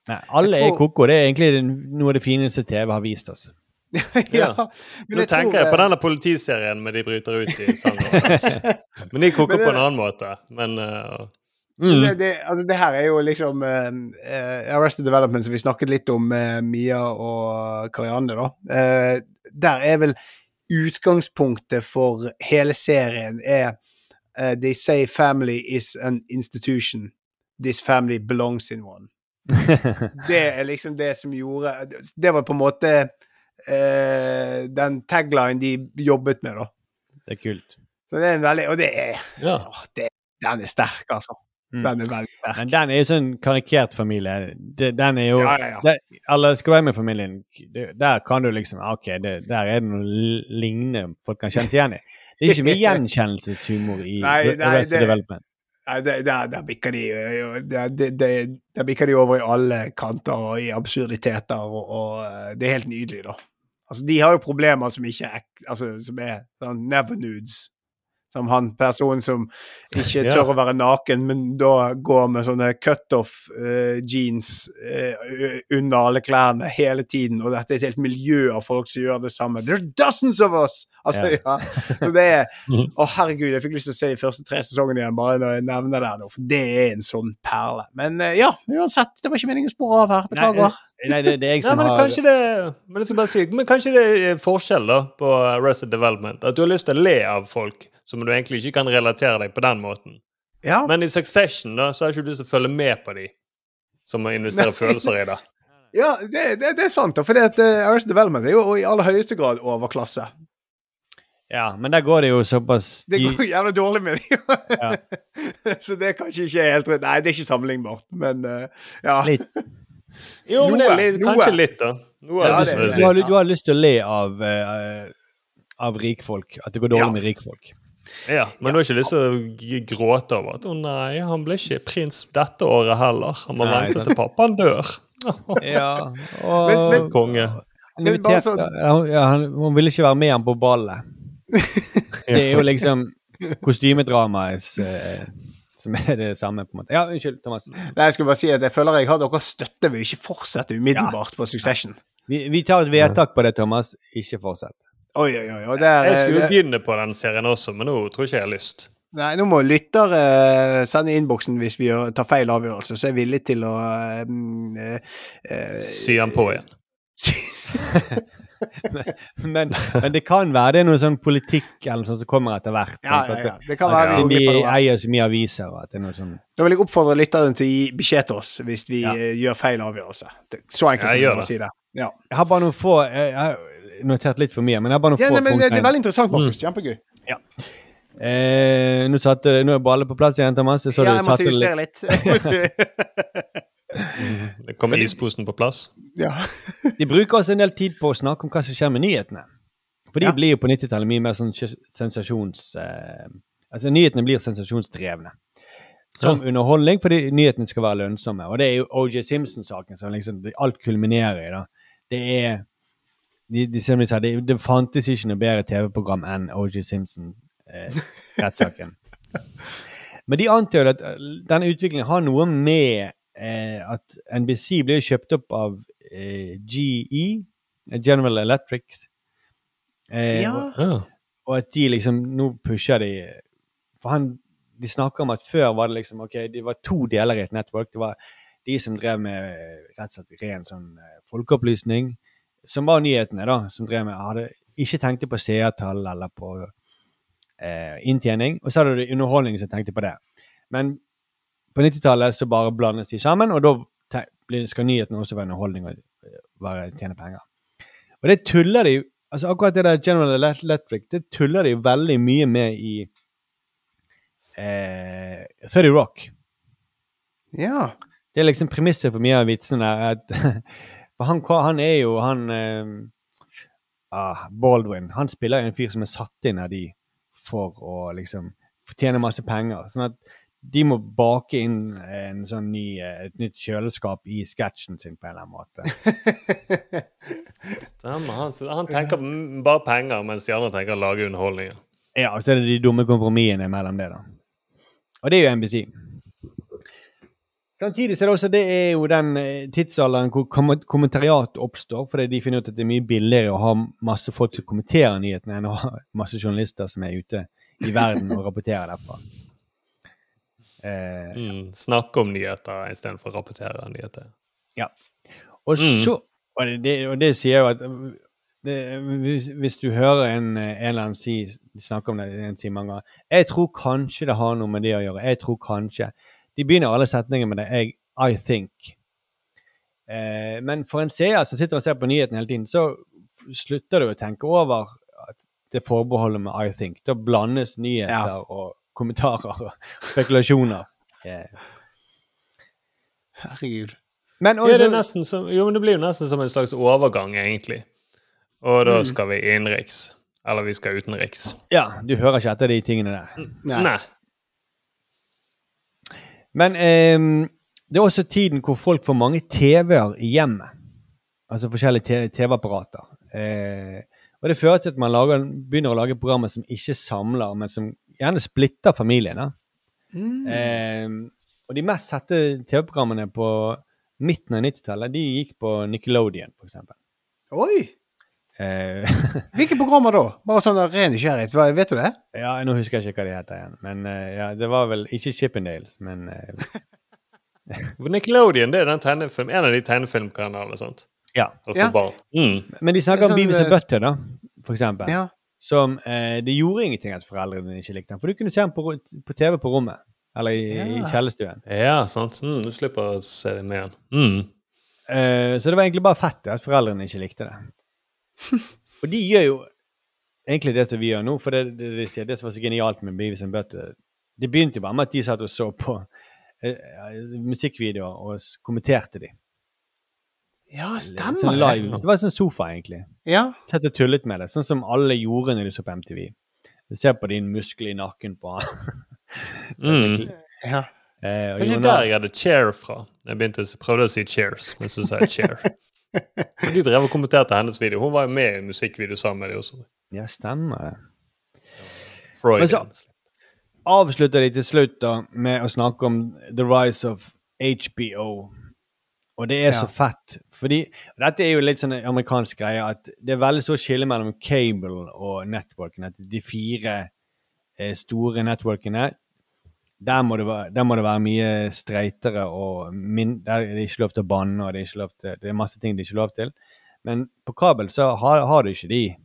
Nei, alle tror, er koko. ko-ko. Det er egentlig noe av det fineste TV har vist oss. ja. Nå tenker jeg på denne politiserien med de bryter ut i sangen. Men de koker Men det- på en annen måte. Men uh, mm. Det, det, altså det her er jo liksom eh, Arrested Development, som vi snakket litt om med Mia og Karianne, da. Eh, der er vel utgangspunktet for hele serien er They say family is an institution. This family belongs in one. Det er liksom det som gjorde Det var på en måte eh, den tagline de jobbet med, da. Det er kult. Så det er en veldig Og det er Ja. å, det, Den er sterk, altså. Mm. Den er veldig sterk. Men den er jo sånn karikert familie. Det, den er jo Ja, ja, ja. det- være med familien, det- der kan du liksom OK, det, der er det noe lignende folk kan kjenne seg igjen i. Det er ikke mye gjenkjennelseshumor i Nei, nei, Rest det- Development. Nei, der, der bikker de der, Der bikker de over i alle kanter og i absurditeter, og, og øh, det er helt nydelig, da. Altså, de har jo problemer som ikke er altså, som er sånn never nudes. Som han personen som ikke Ja. tør å være naken, men da går med sånne cutoff uh, jeans uh, under alle klærne hele tiden, og dette er et helt miljø av folk som gjør det samme. There are dozens of us! Altså, Ja. ja. Så det er Å, herregud, jeg fikk lyst til å se de første tre sesongene igjen, bare når jeg nevner det nå, for det er en sånn perle. Men uh, ja, uansett, det var ikke meningen å spore av her. Beklager. Nei, det, det er jeg Nei, som men har kanskje det Men jeg skal bare si Men kanskje det er forskjell da på Arrested Development. At du har lyst til å le av folk som du egentlig ikke kan relatere deg på den måten. Ja, Men i Succession da, så har ikke du lyst til å følge med på de som må investere følelser i det. ja det, det, det er sant. For uh, Arrested Development er jo i aller høyeste grad overklasse. Ja, men der går det jo såpass Det de- går jævlig dårlig med dem. Ja. Så det er kanskje ikke helt rett. Nei, det er ikke sammenlignbart, men uh, ja. Litt. Jo, men det er litt, kanskje litt, da. Noe Ja, det det, du, har, du har lyst til å le av, uh, av rikfolk. At det går dårlig Ja. med rikfolk. Ja, men du har ikke lyst til å gråte over at 'Å nei, han ble ikke prins dette året heller'. Han må Nei, vente sant. til pappaen dør. Ja, og men- Konge. han men bare inviterte sånn- ja, ja, han, Hun ville ikke være med han på ballet. Det er jo liksom kostymedramaets eh, Som er det samme, på en måte. Ja, unnskyld, Thomas. Nei, jeg skulle bare si at jeg føler jeg har deres støtte ved ikke fortsette umiddelbart på Succession. Vi, vi tar et vedtak på det, Thomas. Ikke fortsett. Oi, oi, oi. Og der, Jeg skulle det... begynne på den serien også, men nå tror ikke jeg har lyst. Nei, nå må lyttere uh, sende i innboksen hvis vi gjør- tar feil avgjørelse, så er jeg villig til å uh, uh, eh, eh, Sy han på igjen. Men, men det kan være det er noe sånn politikk eller noe sånt som kommer etter hvert. Ja, ja, ja. Det kan være vi Siden de eier så mye aviser. og At det er noe sånn Da vil jeg oppfordre lytteren til å gi beskjed til oss hvis vi Ja. eh, gjør feil avgjørelse. Så enkelt Ja, jeg kan man si det. Ja. Jeg har bare noen få Jeg jeg har notert litt for mye, men jeg har bare noen Ja, få nei, men det, det er veldig interessant, Markus. Kjempegøy. Eh, nå, satte, nå er ballet på plass igjen, Thomas. Jeg så Ja, du jeg måtte justere litt. litt. Det kommer isposen på plass. ja. De bruker også en del tid på å snakke om hva som skjer med nyhetene. For de Ja. blir jo på 90-tallet mye mer sånn sensasjons... Eh, altså Nyhetene blir sensasjonsdrevne. Som underholdning, fordi nyhetene skal være lønnsomme. Og det er jo OJ Simpson-saken som liksom alt kulminerer i. da. Det er de, de, som de sa, det, det fantes ikke noe bedre TV-program enn OJ Simpson-rettssaken. Men de antar jo at eh, denne utviklingen har noe med eh, at NBC ble kjøpt opp av eh, GE, General Electric. Eh, Ja. og, og at de liksom Nå pusher de For han, de snakker om at før var det liksom ok, det var to deler i et network. Det var de som drev med eh, rett og slett ren sånn eh, folkeopplysning, som var nyhetene, da. Som drev med Hadde ikke tenkte på seertall eller på eh, inntjening. Og så hadde du underholdning som tenkte på det. Men på 90-tallet så bare blandes de sammen, og da skal nyhetene også være underholdning og eh, være tjene penger. Og det tuller de altså Akkurat det der General Electric det tuller de veldig mye med i eh, 30 Rock. ja. Det er liksom premisset for mye av vitsene der. At, for han, han er jo han eh, ah, Baldwin. Han spiller en fyr som er satt inn av de for å liksom tjene masse penger. Sånn at de må bake inn en sånn ny, eh, et nytt kjøleskap i sketsjen sin på en eller annen måte. Stemmer. Han, han tenker bare penger, mens de andre tenker å lage underholdninger. Ja, og så er det de dumme kompromissene mellom det, da. Og det er jo NBC. Samtidig så er det også det er jo den eh, tidsalderen hvor kommentariat oppstår, fordi de finner ut at det er mye billigere å ha masse folk som kommenterer nyhetene, enn å ha masse journalister som er ute i verden og rapporterer derfra. Eh, Mm. Snakke om nyheter istedenfor å rapportere nyheter. Ja. Og Mm. Og det, og det sier jo at det, hvis, hvis du hører en, en eller annen si snakke om det en si mange ganger Jeg tror kanskje det har noe med det å gjøre. Jeg tror kanskje. De begynner alle setninger med det. Jeg, I think. Eh, men for en seer som sitter og ser på nyhetene hele tiden, så slutter du å tenke over at det forbeholdet med I think. Da blandes nyheter Ja. og kommentarer og spekulasjoner. Yeah. Herregud. men Ja, det, er som, jo, men det blir jo nesten som en slags overgang, egentlig. Og da skal vi innenriks. Eller vi skal utenriks. ja, du hører ikke etter de tingene der. Nei. Nei. Men ehm, det er også tiden hvor folk får mange TV-er i hjemmet. Altså forskjellige TV-apparater. Eh, og det fører til at man lager, begynner å lage programmer som ikke samler, men som gjerne splitter familiene. Mm. Eh, og de mest sette TV-programmene på midten av 90-tallet, de gikk på Nickelodeon, f.eks. Oi! Eh, Hvilke programmer da? Bare sånn av ren nysgjerrighet. Vet du det? ja, nå husker jeg ikke hva de heter igjen. Men eh, ja, det var vel ikke Chippendales, men eh, Nickelodeon det er den tegnefilm, en av de tegnefilmkanalene. ja. Og for Ja. barn. Mm. Men de snakker Sånn, om Beavis eh, and Butthead, da, for eksempel. Ja. Som eh, Det gjorde ingenting at foreldrene ikke likte den, for du kunne se den på, på TV på rommet. Eller i, i Ja. kjellerstuen. Ja, sant. Mm, du slipper å se det med igjen. Mm. Eh, så det var egentlig bare fett at foreldrene ikke likte det. Og de gjør jo egentlig det som vi gjør nå, for det, det, det, det som var så genialt med Beavis and Butthead Det begynte jo bare med at de satt og så på eh, eh, musikkvideoer og kommenterte de. Ja, Sånn stemmer live. det. Det var sånn sofa, egentlig. Ja. Sett og tullet med det, sånn som alle gjorde når de så på MTV. Du ser på din muskel i nakken på han. Mm. ja. Eh, Kanskje Jonas- der jeg hadde chair fra. Jeg begynte, prøvde å si cheers, men så sa jeg chair. du drev og kommenterte hennes video. Hun var jo med i en musikkvideo sammen med dem også. Ja, stemmer det. Freud. Men så- avslutter de til slutt da med å snakke om the rise of HBO. Og det er så Ja. fett. Fordi dette er jo litt sånn amerikansk greie at det er veldig så skille mellom cable og networken. At de fire eh, store networkene der må, det være, der må det være mye streitere og min, Der er det ikke lov til å banne, og det er, ikke lov til, det er masse ting det er ikke lov til. Men på kabel så har, har du ikke de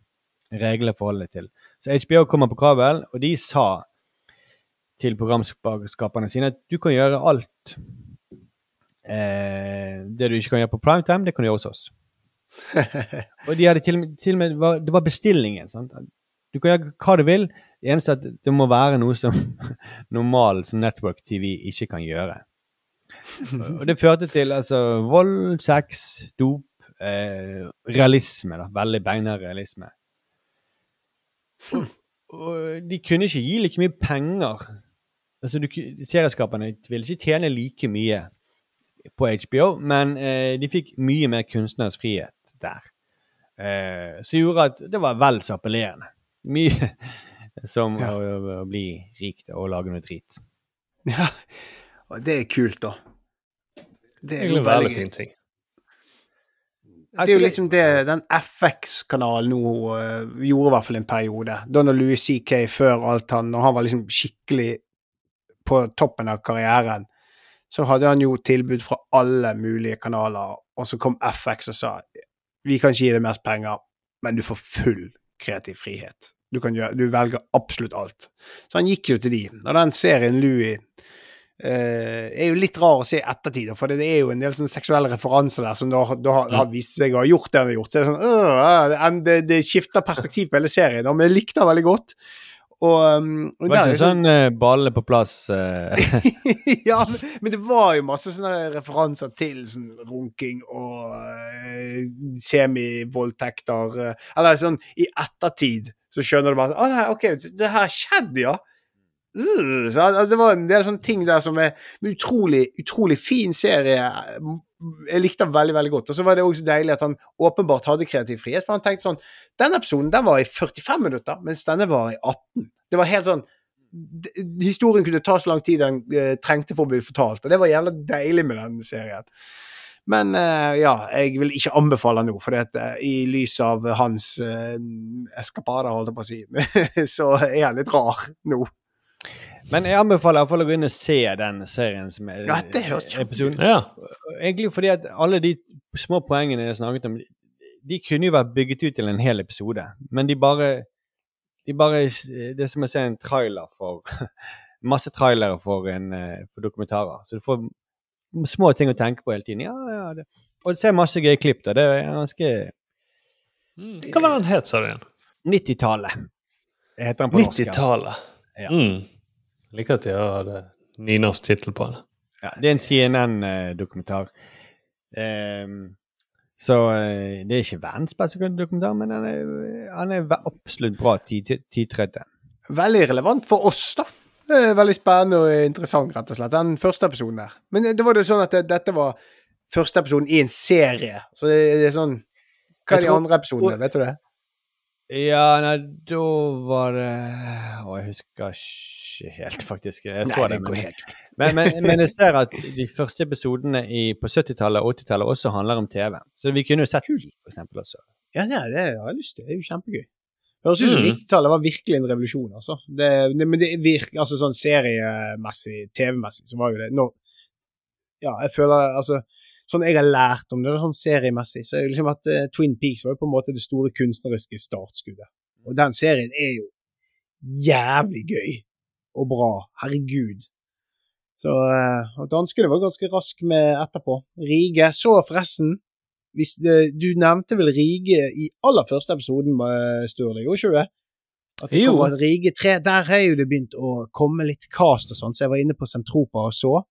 reglene å forholde deg til. Så HBO kommer på kabel, og de sa til programskaperne sine at du kan gjøre alt. Eh, det du ikke kan gjøre på primetime, det kan du gjøre hos oss. Og de hadde til, til og med, var, det var bestillingen. sant? Du kan gjøre hva du vil. Det eneste er at det må være noe som normal som network TV ikke kan gjøre. Og det førte til altså vold, sex, dop, eh, realisme. da, Veldig beinhard realisme. Og, og de kunne ikke gi like mye penger. Altså, du, Serieskaperne ville ikke tjene like mye på HBO, men eh, de fikk mye mer kunstnerisk frihet der. Eh, som gjorde at det var vel så appellerende. Mye som Ja. å, å bli rik og lage noe drit. Ja, og det er kult, da. Det er en veldig fin ting. Det er jo liksom det den FX-kanalen nå uh, gjorde i hvert fall en periode. Da når Louis CK før alt han Når han var liksom skikkelig på toppen av karrieren, så hadde han jo tilbud fra alle mulige kanaler, og så kom FX og sa vi kan ikke gi deg mest penger, men du får full kreativ frihet. Du, kan gjøre, du velger absolutt alt. Så han gikk jo til de. Og den serien Louis eh, er jo litt rar å se i ettertid, for det er jo en del sånne seksuelle referanser der som da, da har- har vist seg å ha gjort det han har gjort. Så det er sånn, øh, det, det skifter perspektiv på hele serien, da, men jeg likte den veldig godt. Og, um, og Det var ikke sånn, uh, ballene på plass uh... ja, men, men det var jo masse sånne referanser til sånn runking og uh, semivoldtekter. uh, eller sånn i ettertid så skjønner du bare sånn ah, OK, det her skjedde, ja. Uh, så, altså, det var en del sånne ting der som er en utrolig, utrolig fin serie. Jeg likte den veldig veldig godt. Og så var det også deilig at han åpenbart hadde kreativ frihet. For han tenkte sånn Den episoden den var i 45 minutter, mens denne var i 18. Det var helt sånn Historien kunne ta så lang tid den eh, trengte for å bli fortalt, og det var jævla deilig med den serien. Men eh, ja, jeg vil ikke anbefale den nå, for det, eh, i lys av hans uh, eskapader, holdt jeg på å si, så er han litt rar nå. Men jeg anbefaler iallfall å gå inn og se den serien som er Ja, det høres episoden. Ja. Egentlig fordi at alle de små poengene jeg snakket om, de kunne jo vært bygget ut til en hel episode, men de bare de bare, Det er som å se en trailer for Masse trailere for, en, eh, for dokumentarer. Så du får små ting å tenke på hele tiden. Ja, ja, det. Og du ser masse gøye klipp. da, Det er ganske Hva var den het, sa du igjen? 90-tallet. heter den på norsk. 90-tallet. Ja. Mm. Liker at de har nynorsk tittel på det. Ja, det er en CNN-dokumentar. Um, så eh, det er ikke verdens beste dokumentar, men han er, han er absolutt bra tid- tidtrøtte. Veldig relevant for oss, da. Det er veldig spennende og interessant, rett og slett, den første episoden der. Men det var jo sånn at det, dette var første episoden i en serie, så det, det er sånn Hva er de tror- andre episodene, vet du det? Ja, nei, da var det Å, jeg husker ikke helt, faktisk. Jeg så Nei, det, men, helt men, men, men jeg ser at de første episodene i, på 70-tallet og 80-tallet også handler om TV. Så vi kunne jo sett de, for eksempel, også. Ja, ja, det har jeg lyst til. Det er jo kjempegøy. Høres ut som Mm. 90-tallet var virkelig en revolusjon, altså. Det, det, men det virker altså sånn seriemessig, TV-messig, så var jo det nå Ja, jeg føler altså Sånn jeg har lært om det, sånn seriemessig, så er det liksom at uh, Twin Peaks var jo på en måte det store kunstneriske startskuddet. Og den serien er jo jævlig gøy og bra. Herregud. Så uh, og danskene var ganske raske med etterpå. Rige så forresten hvis det, Du nevnte vel Rige i aller første episoden, eh, Sturle, gjorde ikke du det? At det Jo. at Rige 3, Der har jo det begynt å komme litt cast og sånn, så jeg var inne på Sentropa og så.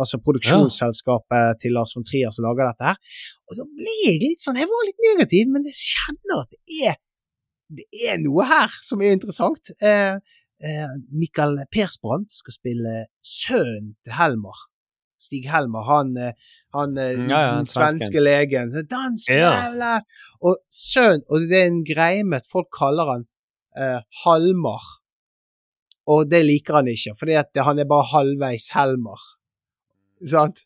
Altså produksjonsselskapet til Lars von Trier som lager dette her. Og da ble jeg litt sånn Jeg var litt negativ, men jeg kjenner at det er det er noe her som er interessant. Eh, eh, Mikael Persbrandt skal spille sønnen til Helmar. Stig Helmar, han, eh, han eh, Mm, ja, ja, den svenske legen. Dansk jævla Ja. Og sønn Og det er en greie med at folk kaller han eh, Halmar. og det liker han ikke, for han er bare halvveis Helmer. Sant?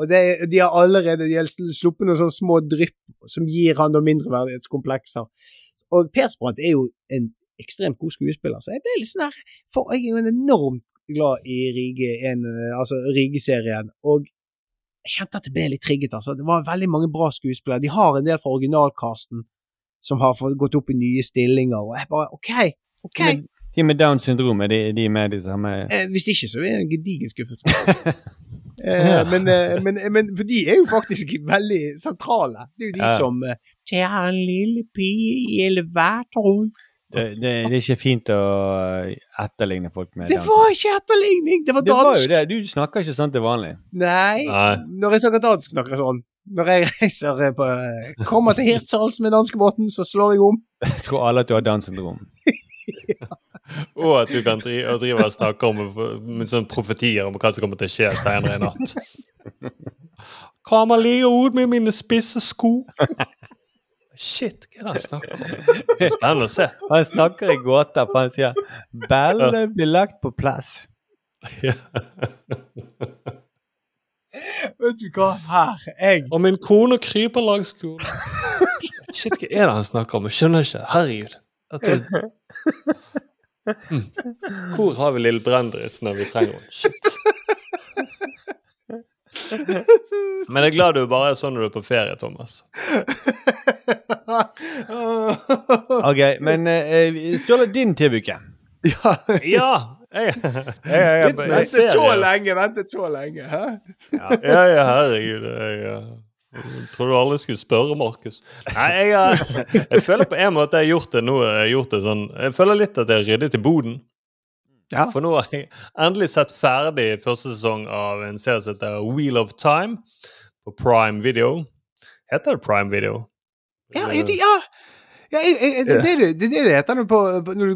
Og det, de har allerede de har sluppet noen sånne små drypp som gir han da mindreverdighetskomplekser. Og Per Sprant er jo en ekstremt god skuespiller, så jeg ble litt sånn her For jeg er jo en enormt glad i Rige, en, altså Rige-serien, og jeg kjente at det ble litt trigget. altså. Det var veldig mange bra skuespillere. De har en del fra originalkasten som har fått gått opp i nye stillinger, og jeg bare OK, OK. Men de med Downs syndrom, er de, de med de samme Eh, hvis ikke, så er det en gedigen skuffelse. eh, men, eh, men, men for de er jo faktisk veldig sentrale. Det er jo de Ja. som eh, Det er en lille pige i elevatoren. det, det, det er ikke fint å etterligne folk med Det Downs var ikke etterligning, det var Det var jo det. Du snakker ikke sånn til vanlig. Nei, Nei. når jeg snakker dansk, snakker jeg sånn. Når jeg reiser eh, på Kommer til Hirtshals med danskebåten, så slår jeg om. Jeg tror alle at du har Downs syndrom. Og at du kan drive, og drive og snakke om med sånne profetier om hva som kommer til å skje senere i natt. Kommer man ligge ut med mine spisse sko? Shit, hva er det han snakker om? Spennende å se. Han snakker i gåter, for han sier 'Belle blir lagt på plass'. Vet du hva, her jeg Og min kone kryper langs skolen. Shit, hva er det han snakker om? Jeg skjønner ikke. Herregud. Dette. Hvor har vi lille Brendris når vi trenger henne? Shit. Men jeg er glad du bare er sånn når du er på ferie, Thomas. Ok, men uh, Ståle, din TV-uke. Ja! Jeg, jeg- Litt Ventet så lenge, ventet så lenge. Hæ? Ja, ja, herregud. Jeg, jeg tror du aldri skulle spørre, Markus. Nei, jeg, har- jeg føler på en måte jeg har gjort det nå. Jeg, har gjort det sånn, jeg føler litt at jeg har ryddet i boden. Ja. For nå har jeg endelig sett ferdig første sesong av en serie som heter Wheel of Time på Prime Video. Heter det Prime Video? Ja, ja, ja. ja jeg, jeg, det, det, det, det er det det heter når på, på du,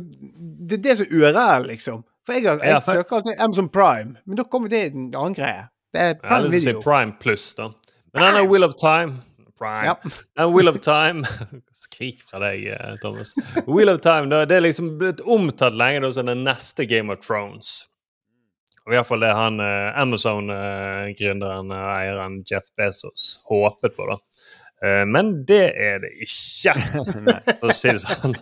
Det er det som URL, liksom. For jeg, jeg, jeg søker alltid Amazon Prime, men da kommer det en annen greie. Det er Prime ja, Video. si Prime Pluss, da. Men den er Wheel of Time. Prime. Ja. Wheel of Time Skrik fra deg, eh, Thomas. Will of Time da, det er liksom blitt omtalt lenge da, som den neste Game of Thrones. Og i hvert fall det han eh, Amazon-gründeren og eieren Jeff Bezos håpet på, da. Eh, men det er det ikke, for å si det sånn.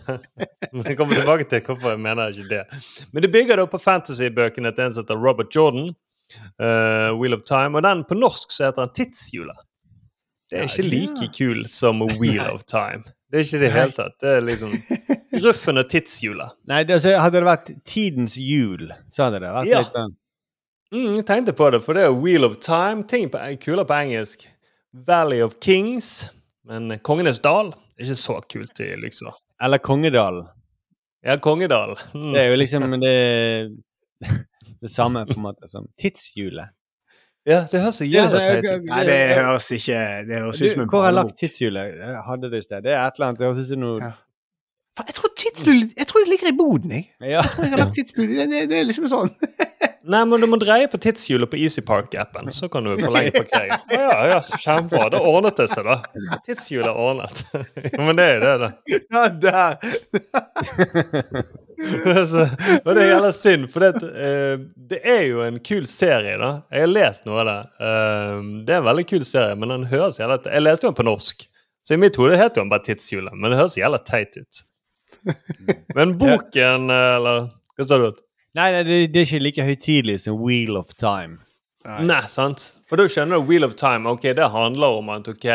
Men jeg kommer tilbake til hvorfor jeg mener ikke det. Men det bygger da på fantasy-bøkene til en som heter Robert Jordan. Eh, Wheel of Time. Og den på norsk så heter den Tidshjulet. Det er ikke like kul som Wheel of Time. Det er ikke det i hele tatt. Det er liksom Ruffen og tidshjulet. Nei, det, altså, hadde det vært Tidens jul, så hadde det vært Ja. litt sånn Mm, jeg tenkte på det, for det er Wheel of Time. Ting på, kulere på engelsk. Valley of Kings. Men Kongenes dal er ikke så kult i Lyksvær. Eller Kongedalen. Ja, Kongedal. Mm. Det er jo liksom det, det samme på en måte som Tidshjulet. Ja, det høres jævla teit ut. Nei, det høres ikke Det høres ut som en Hvor har jeg lagt tidshjulet? Jeg hadde det i sted. Det er et eller annet. Det høres ut som noe Ja. Jeg tror tidshjulet Jeg tror det ligger i boden, jeg. Ja. Jeg tror jeg har lagt tidshjulet det, det, det er liksom sånn. Nei, men du må dreie på tidshjulet på EasyPark-appen, så kan du forlenge parkeringen. Å Ja, ja, kjempebra. Da ordnet det seg, da. Tidshjulet er ordnet. Men det er jo det, da. Ja, der. og det er jævla synd, for det, uh, det er jo en kul serie, da. Jeg har lest noe av det. Uh, det er en veldig kul serie, men den høres jævla Jeg leste den på norsk, så i mitt hode heter den bare Tidshjulet, men det høres jævla teit ut. Men boken, eh, eller Hva sa du? Nei, nei det, det er ikke like høytidelig som Wheel of Time. Nei, sant? For da skjønner du Wheel of Time. Ok, det handler om at ok,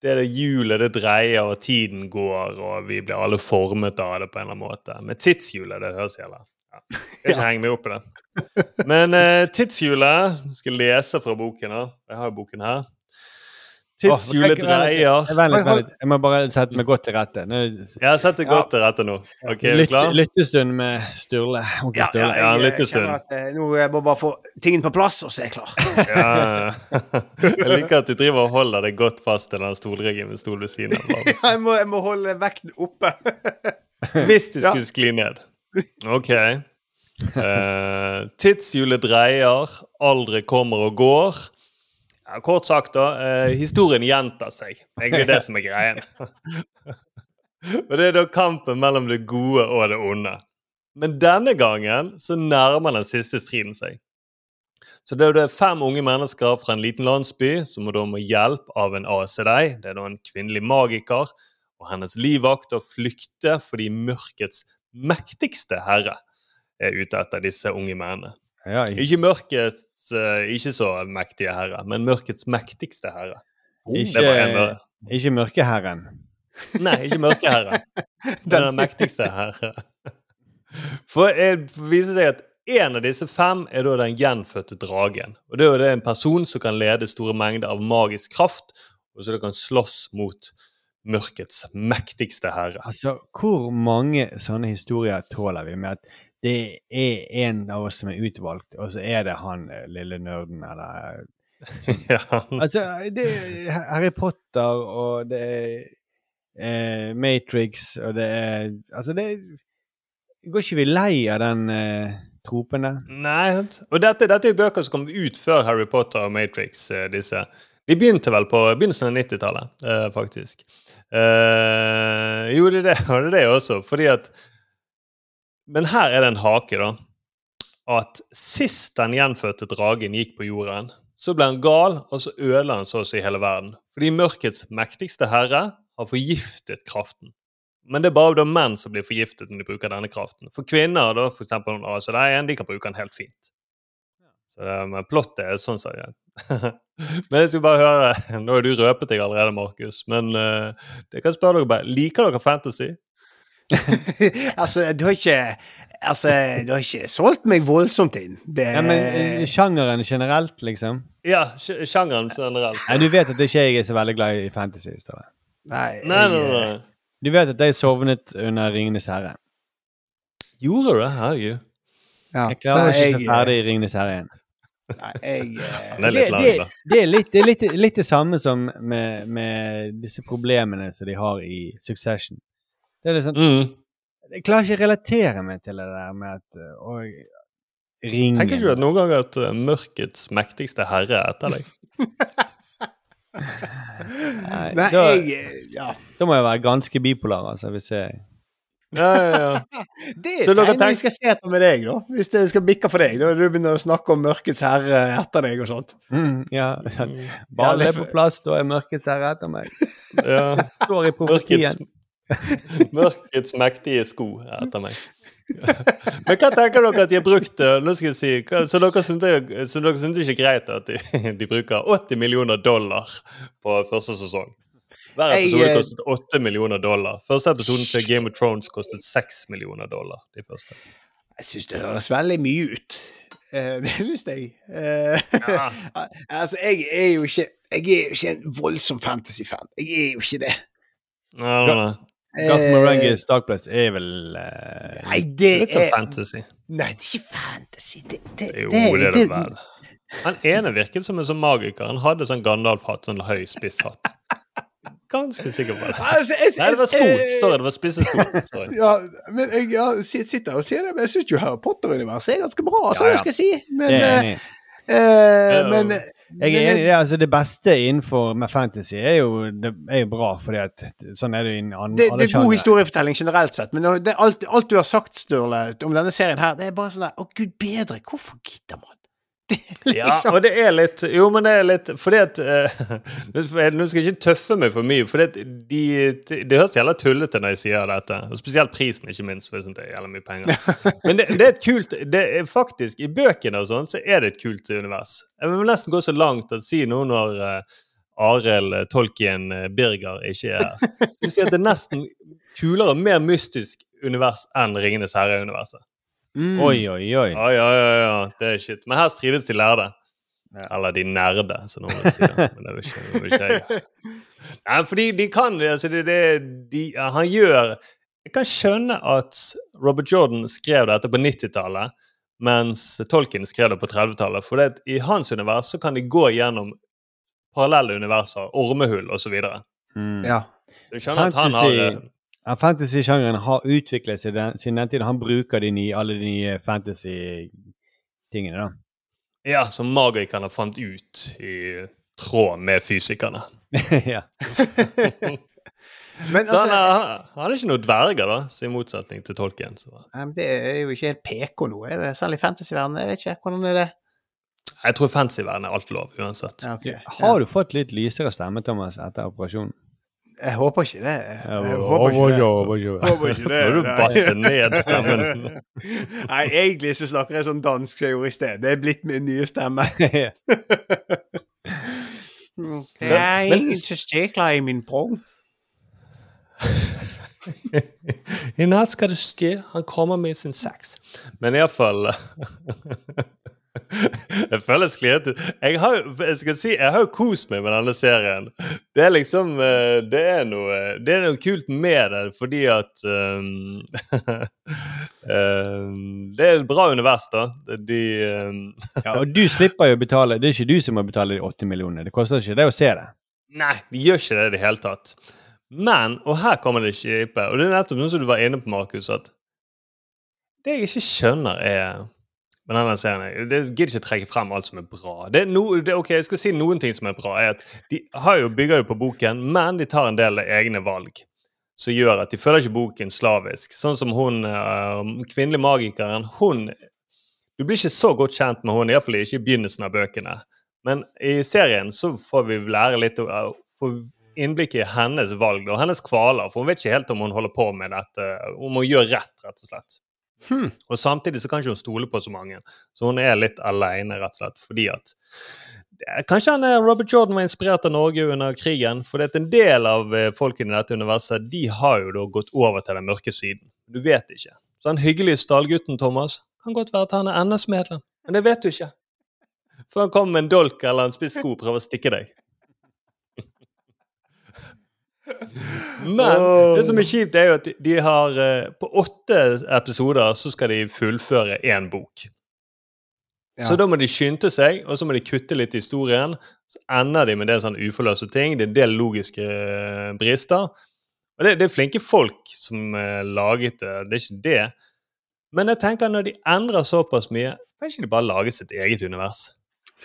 det er det hjulet det dreier, og tiden går, og vi blir alle formet av det på en eller annen måte. Men tidshjulet, det høres jævla ja. Jeg skal ikke henge meg opp i det. Men uh, tidshjulet skal lese fra boken. da. Jeg har jo boken her. Tidshjulet dreier. Jeg må bare sette meg godt til rette. Nå, Jeg har sett det godt til rette nå. Ok, er du klar? lyttestund med Sturle. Ja, ja, Sturle. Ja, en jeg, jeg at eh, nå jeg bare få tingene på plass, og så er jeg klar. Ja. Jeg liker at du driver og holder deg godt fast til den stolryggen med stol ved siden av. ja, Jeg må, jeg må holde vekten oppe. Hvis du skulle skli ned. OK. Eh, tidshjulet dreier, aldri kommer og går. Ja, kort sagt, da. eh, historien gjentar seg. Egentlig det som er greien. og det er da kampen mellom det gode og det onde. Men denne gangen så nærmer den siste striden seg. Så det er det fem unge mennesker fra en liten landsby som da må hjelp av en Aes-Sedai. Det er da en kvinnelig magiker og hennes livvakt å flykte fordi mørkets mektigste herre er ute etter disse unge mennene. Ikke mørkets eh, ikke så mektige herre, men mørkets mektigste herre. Ikke, en mør- ikke Mørkeherren. Nei, ikke mørkeherren. Den mektigste herre. For det viser seg at en av disse fem er da den gjenfødte dragen. Og det er jo det en person som kan lede store mengder av magisk kraft, og så det kan slåss mot mørkets mektigste herre. Altså, hvor mange sånne historier tåler vi med at det er en av oss som er utvalgt, og så er det han eh, lille nerden, eller ja. Altså, det er Harry Potter, og det er eh, Matrix, og det er Altså, det er Går ikke vi lei av den eh, tropen der? Nei, og dette, dette er bøker som kom ut før Harry Potter og Matrix. eh, disse. De begynte vel på begynnelsen av 90-tallet, eh, faktisk. Eh, jo, det er det, og det er det også, fordi at Men her er det en hake, da. At sist den gjenfødte dragen gikk på jorden, så ble han gal, og så ødela han så å si hele verden. Fordi mørkets mektigste herre har forgiftet kraften. Men det er bare da menn som blir forgiftet når de bruker denne kraften. For kvinner, da, for eksempel noen ACD1, de kan bruke den helt fint. Så det, men plottet er sånn det er. Men jeg skal bare høre Nå har du røpet deg allerede, Markus. Men uh, jeg kan spørre dere bare Liker dere fantasy? altså, du har ikke Altså, du har ikke solgt meg voldsomt inn. Det Ja, men eh, sjangeren generelt, liksom? Ja, sjangeren generelt. Ja, du vet at ikke jeg er så veldig glad i fantasy. Står det. Nei, Nei, nei, nei. Du vet at jeg sovnet under Ringenes herre. Gjorde du det? Herregud. Ja, Jeg klarer ikke å jeg- se ferdig i Ringenes herre igjen. Nei, jeg det, det er, litt, det, er litt, litt det samme som med, med disse problemene som de har i Succession. Det er sånn, Mm. Jeg klarer ikke å relatere meg til det der med at øh, Oi, ringen Tenker ikke du at noen ganger at uh, mørkets mektigste herre er etter deg? Nei, Nei, da, jeg eh, Ja. da må jeg være ganske bipolar, altså, hvis jeg Ja, ja, ja. Det er det tegnet vi skal se etter med deg, da. Hvis det skal bikke for deg. Da du begynner å snakke om Mørkets herre etter deg og sånt. mm, Ja. Ballen det er på plass, da er mørkets herre etter meg. ja. Står i profetien. mørkets mektige sko er etter meg. Men hva tenker dere at de har brukt uh, Nå skal jeg si hva- Så dere syns det, så dere synes det ikke er greit at de, de bruker 80 millioner dollar på første sesong? Hver episode eh, kostet 8 millioner dollar. Første episoden til Game of Thrones kostet 6 millioner dollar. De første. Jeg syns det høres veldig mye ut. Eh, det syns jeg. Ja. altså, jeg er jo ikke Jeg er jo ikke en voldsom fantasy-fan. Jeg er jo ikke det. Nei, nei, nei. Eh, Dark Place er vel eh, Nei, det Litt sånn er fantasy. Nei, det er ikke fantasy. Det, det, Jo, det er det vel. Han ene virket som en sånn magiker. Han hadde sånn Gandalf-hatt, sånn høy, spiss hatt. Ganske sikker på det. Altså, jeg- Nei, det var sko. Står det, det var spisse sko. Ja, men jeg ja, sitter og sier det, men jeg syns jo Harry Potter-universet er ganske bra, så Ja, ja. skal jeg si. Men, uh, uh, men eh, Jeg er enig i det. altså Det beste innenfor med fantasy er jo, det er jo bra, fordi at sånn er det i alle det, det er god historiefortelling generelt sett, men det, alt, alt du har sagt, Sturle, om denne serien her, det er bare sånn der Å, gud bedre, hvorfor gidder man? Er Ja, liksom og det er litt Jo, men det er litt Fordi at uh, Nå skal jeg ikke tøffe meg for mye, for det, de, de, det høres jævla tullete når jeg sier dette. Og spesielt prisen, ikke minst, for jeg synes det er jævla mye penger. Men det, det er et kult det er Faktisk, i bøkene og sånn, så er det et kult univers. Jeg vil nesten gå så langt at si noe når uh, Arild Tolkien eh, Birger ikke er her. Du sier at det er nesten kulere og mer mystisk univers enn Ringenes herre-universet. Mm. Oi, oi, oi. Oi, oi, ja, ja, det er shit. Men her strides de lærde. Eller de nerde, som noen sier. si. Men det vil ikke, det vil ikke jeg. Nei, fordi de kan altså det, det de, Han gjør Jeg kan skjønne at Robert Jordan skrev dette på 90-tallet, mens Tolkien skrev det på 30-tallet. For det, i hans univers så kan de gå gjennom parallelle universer, ormehull osv. Mm. Ja. Du skjønner at han har eh, Ja, Fantasy-sjangeren har utviklet seg den, siden den tiden. Han bruker de nye, alle de nye fantasy-tingene, da. Ja, som magikerne fant ut i tråd med fysikerne. ja. Men Så han altså, er, han er ikke noen dverger, da, så i motsetning til tolken. Så. Det er jo ikke helt PK nå, er det? Selv i fantasyverdenen? Jeg vet ikke. Hvordan er det? Jeg tror fantasyverden er alt lov, uansett. Ja, ok. Har du fått litt lysere stemme, Thomas, etter operasjonen? Jeg håper ikke det. Jeg håper ikke det. håper ikke det. Håper ikke det. Nå er du nei. basse ned stemmen. Nei, egentlig så snakker jeg sånn dansk som jeg gjorde i sted. Det er blitt min nye stemme. Det er ingen testikler i min bror. I natt skal det skje. Han kommer med sin sex. Men iallfall Jeg føler jeg ut. Jeg har, jeg skal si, jeg har jo kost meg med denne serien. Det er liksom eh, Det er noe, det er noe kult med det, fordi at um, Det er et bra univers, da. De um, Ja, og du slipper jo å betale. Det er ikke du som må betale de åtte millionene. Det koster ikke det å se det. Nei, de gjør ikke det i det hele tatt. Men, og her kommer det kjipe, og det er nettopp sånn som du var inne på, Markus, at det jeg ikke skjønner, er med denne serien jeg- gidder ikke trekke frem alt som er bra. Det er no, det, ok, Jeg skal si noen ting som er bra. er at De har jo bygger jo på boken, men de tar en del egne valg. Som gjør at de føler ikke boken slavisk. Sånn som hun uh, kvinnelige magikeren. Hun Du blir ikke så godt kjent med hun, iallfall ikke i begynnelsen av bøkene. Men i serien så får vi lære litt uh, innblikk i hennes valg og hennes kvaler. For hun vet ikke helt om hun holder på med dette, om hun gjør rett, rett og slett. Hmm. Og samtidig så kan ikke hun stole på så mange. Så hun er litt alene, rett og slett, fordi at Kanskje han er Robert Jordan var inspirert av Norge under krigen. For det er en del av eh, folkene i dette universet de har jo da gått over til den mørke siden. Du vet ikke. Så den hyggelige stallgutten Thomas kan godt være at han er NS-medlem, men det vet du ikke. For han kommer med en dolk eller en spiss sko og prøver å stikke deg. Men det som er kjipt, er jo at de har eh, På åtte episoder så skal de fullføre én bok. Ja. Så da må de skynde seg, og så må de kutte litt i historien. Så ender de med det sånn uforløste ting. Det er en del logiske eh, brister. Og det, det er flinke folk som eh, laget det, det er ikke det. Men jeg tenker når de endrer såpass mye, kan ikke de bare lage sitt eget univers?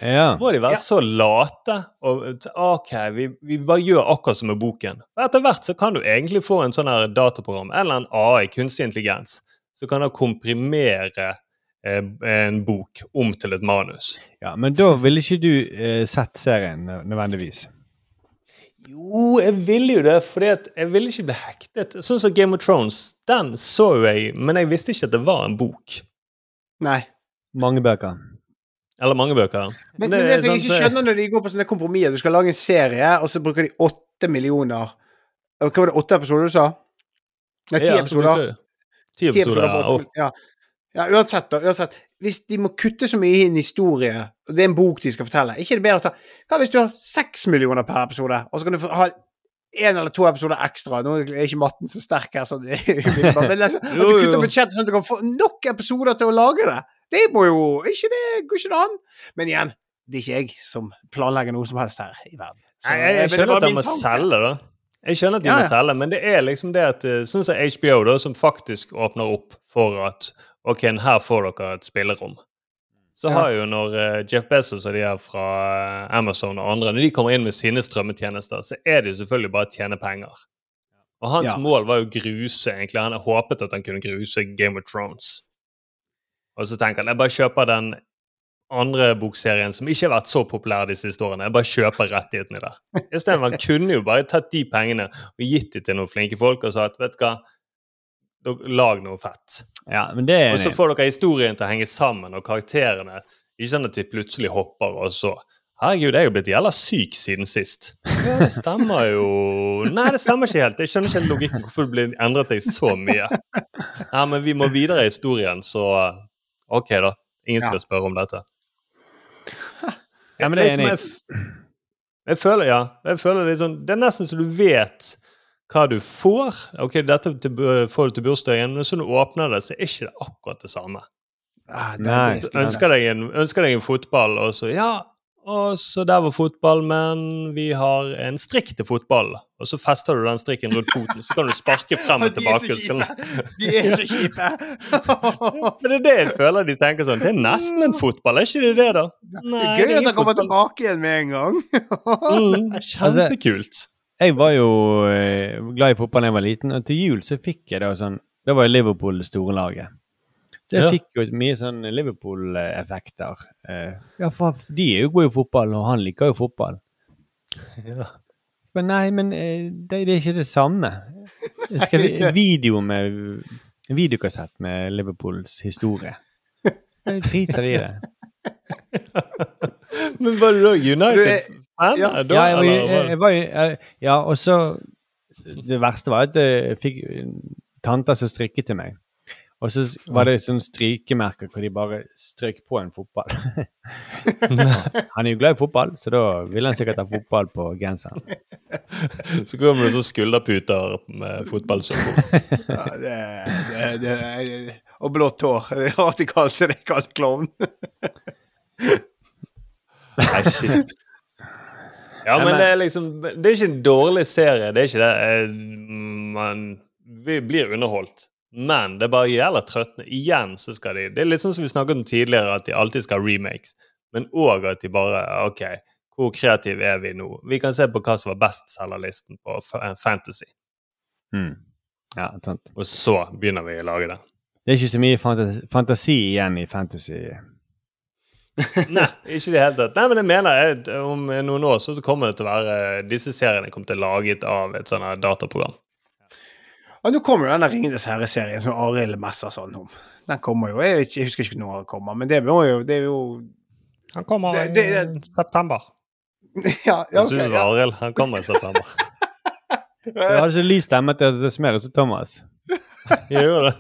Ja. Må de være så late? Og OK, vi, vi bare gjør akkurat som med boken. Etter hvert så kan du egentlig få en sånn her dataprogram, eller en AI, kunstig intelligens, som kan da komprimere eh, en bok om til et manus. ja, Men da ville ikke du eh, sett serien nødvendigvis. Jo, jeg ville jo det, for jeg ville ikke bli hektet. Sånn som Game of Thrones, den så jo jeg, men jeg visste ikke at det var en bok. Nei. Mange bøker. Eller mange bøker. Men, Det men det som jeg sånn ikke skjønner når de går på sånne kompromisser Du skal lage en serie, og så bruker de åtte millioner Hva var det, åtte episoder du sa? Nei, ti Ja, episoder. Ti episoder, på ja. ja. ja, uansett, da. Uansett. Hvis de må kutte så mye i en historie, og det er en bok de skal fortelle, ikke er det bedre å ta Hva hvis du har seks millioner per episode, og så kan du få- ha en eller to episoder ekstra? Nå er ikke matten så sterk her, sånn, men liksom, at du kutter budsjettet sånn at du kan få nok episoder til å lage det. Det må jo ikke det, går ikke det an? Men igjen, det er ikke jeg som planlegger noe som helst her i verden. Så, jeg, jeg, jeg skjønner at de må selge, da. Jeg skjønner at de Ja, må selge, men det er liksom det at eh, Sånn som HBO, da, som faktisk åpner opp for at OK, her får dere et spillerom. Så Ja. har jo når eh, Jeff Bezos og de her fra eh, Amazon og andre Når de kommer inn med sine strømmetjenester, så er det jo selvfølgelig bare å tjene penger. Og hans Ja. mål var jo å gruse, egentlig. Han håpet at han kunne gruse Game of Thrones. Og så tenker han jeg bare kjøper den andre bokserien som ikke har vært så populær de siste årene. Jeg bare kjøper rettighetene der. Istedenfor han kunne jo bare tatt de pengene og gitt de til noen flinke folk og sagt vet du hva, lag noe fett. Ja, men det er Og så får dere historien til å henge sammen, og karakterene. Ikke sånn at de plutselig hopper, og så Herregud, jeg er jo blitt jævla syk siden sist. Ja, det stemmer jo Nei, det stemmer ikke helt. Jeg skjønner ikke helt logikken hvorfor det blir endret deg så mye. Ja, men vi må videre i historien, så OK, da. Ingen skal spørre om dette. Ja, men det er enig. jeg, jeg føler, ja. Jeg føler litt sånn, Det er nesten så du vet hva du får. Ok, dette til, får du til bursdagen, men så når du åpner det, så er ikke det akkurat det samme. Ah, det, Nei. det Du ønsker deg en, ønsker deg en fotball, og så Ja, og så der var fotball, men vi har en strikk til fotball. Og så fester du den strikken rundt foten, så kan du sparke frem og De er tilbake. så så kjipe! De er så kjipe! Men det er det jeg føler de tenker sånn. Det er nesten en fotball, er ikke det det, da? Det er gøy at han kommer tilbake igjen med en gang. Mm, kjempekult. Jeg var jo eh, glad i fotball da jeg var liten, og til jul så fikk jeg da sånn Da var jo Liverpool det store laget. Så jeg Ja. fikk jo mye sånn Liverpool-effekter. Eh, ja, for de er jo gode i fotball, og han liker jo fotball. Ja. Men nei, men eh, det, det er ikke det samme. Jeg skal video med en videokassett med Liverpools historie. Jeg driter i det. Men var du da United? er- fan, ja. da, Ja, jeg, var- eller var jeg, jeg var jeg- Ja, og så Det verste var at jeg fikk tanter som strikket til meg. Og så var det sånn strykemerker hvor de bare strøk på en fotball. han er jo glad i fotball, så da ville han sikkert ha fotball på genseren. Så kommer det så skulderputer med fotballsøppel. Ja, det, det, det, og blått hår. Det er rart de kalte det kalt klovn. Nei, shit. Ja, men det er liksom Det er ikke en dårlig serie. Det er ikke det. Eh, Man Vi blir underholdt. Men det er bare jævla trøttende. Igjen så skal de Det er litt sånn som vi snakket om tidligere, at de alltid skal ha remakes. Men òg at de bare OK, hvor kreative er vi nå? Vi kan se på hva som var bestselgerlisten på Fantasy. Mm. Ja, sant. Og så begynner vi å lage det. Det er ikke så mye fantasi, fantasi igjen i fantasy. Nei, ikke i det hele tatt. Nei, men jeg mener jeg, om noen år så kommer det til å være Disse seriene kommer til å være laget av et sånt dataprogram. Og nå kommer jo denne Ringenes herre-serien som Arild messer sånn om. Den kommer jo. Jeg, ikke, jeg husker ikke når den kommer, men det, må jo, det er jo Han kommer Det- det- i september. Ja, ja, Jeg synes ok, det ja. var Arild. Han kommer i september. Jeg hadde ikke lys stemme til det smerer som Thomas. Gjør det.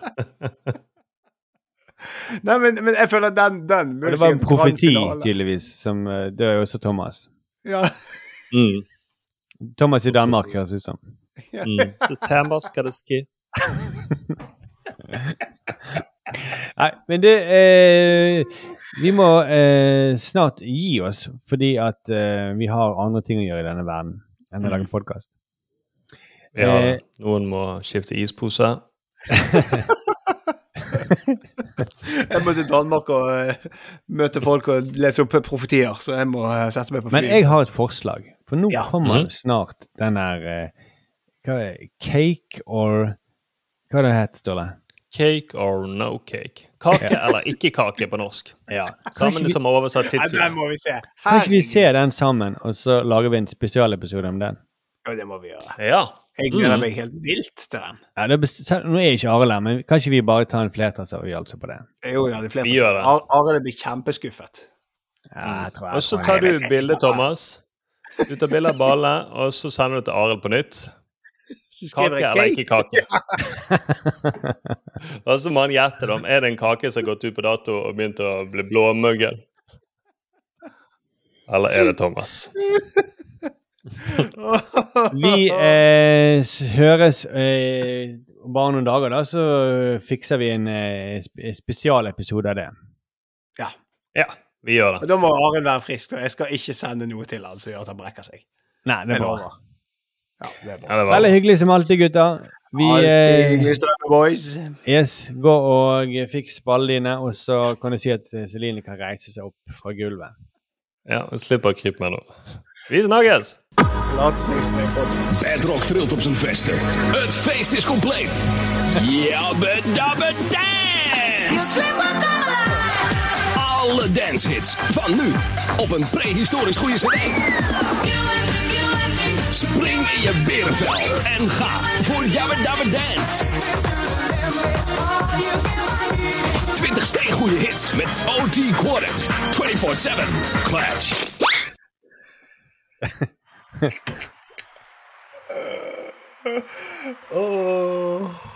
Nei, men, men jeg føler at den, den det var en profeti, tydeligvis, som dør Det er jo også Thomas. Ja. Mm. Thomas i Danmark, høres ut som. Mm. September skal det ske. Nei, men det eh, Vi må eh, snart gi oss, fordi at eh, vi har andre ting å gjøre i denne verden enn å lage podkast. Ja, Eh, noen må skifte ispose. Jeg må til Danmark og møte folk og lese opp profetier, så jeg må sette meg på Men jeg har et forslag, for nå Ja. kommer Mhm. snart den der eh, Hva er det? Cake or Hva er det het, Ståle? Cake or no cake. Kake eller ikke kake på norsk. Ja. Sammen vi- som oversatt Nei, tidssyn. den må vi se. Kan ikke vi se den sammen, og så lager vi en spesialepisode om den? Ja, det må vi gjøre. Ja. Jeg gleder Mm. meg helt vilt til den. Ja, er Nå er ikke Arild her, men kan ikke vi bare ta en flertallsavgjørelse på det? Jo, ja, det er Vi gjør det. Ar- Arild blir kjempeskuffet. Ja, jeg tror jeg Og så tar du bilde, Thomas. Du tar bilde av ballene, og så sender du til Arild på nytt. Kake jeg eller ikke kake? Og så må han gjette om er det en kake som har gått ut på dato og begynt å bli blåmuggen. Eller er det Thomas? Vi eh, høres eh, bare noen dager, da, så fikser vi en eh, sp spesialepisode av det. Ja. Ja, vi gjør Og det. da må Arild være frisk, og jeg skal ikke sende noe til han som gjør at han brekker seg. Nei, det er bra. Ja, det er bra. Ja, det var Veldig hyggelig som alltid, gutter. Vi Alltid eh, hyggelig strømme, boys. yes, gå og fiks ballene dine, og så kan du si at eh, Celine kan reise seg opp fra gulvet. Ja, hun slipper å krype meg nå. Vi snakkes! Het. Bedrock trilt op zijn vesten. Het feest is compleet. Jabba dabba dance! Alle dancehits van nu op een prehistorisch goede cd. Spring in je berenvel en ga voor Jabba Dabba Dance. 20 steengoede hits met OT Quartet. 24-7 Clash. Oh.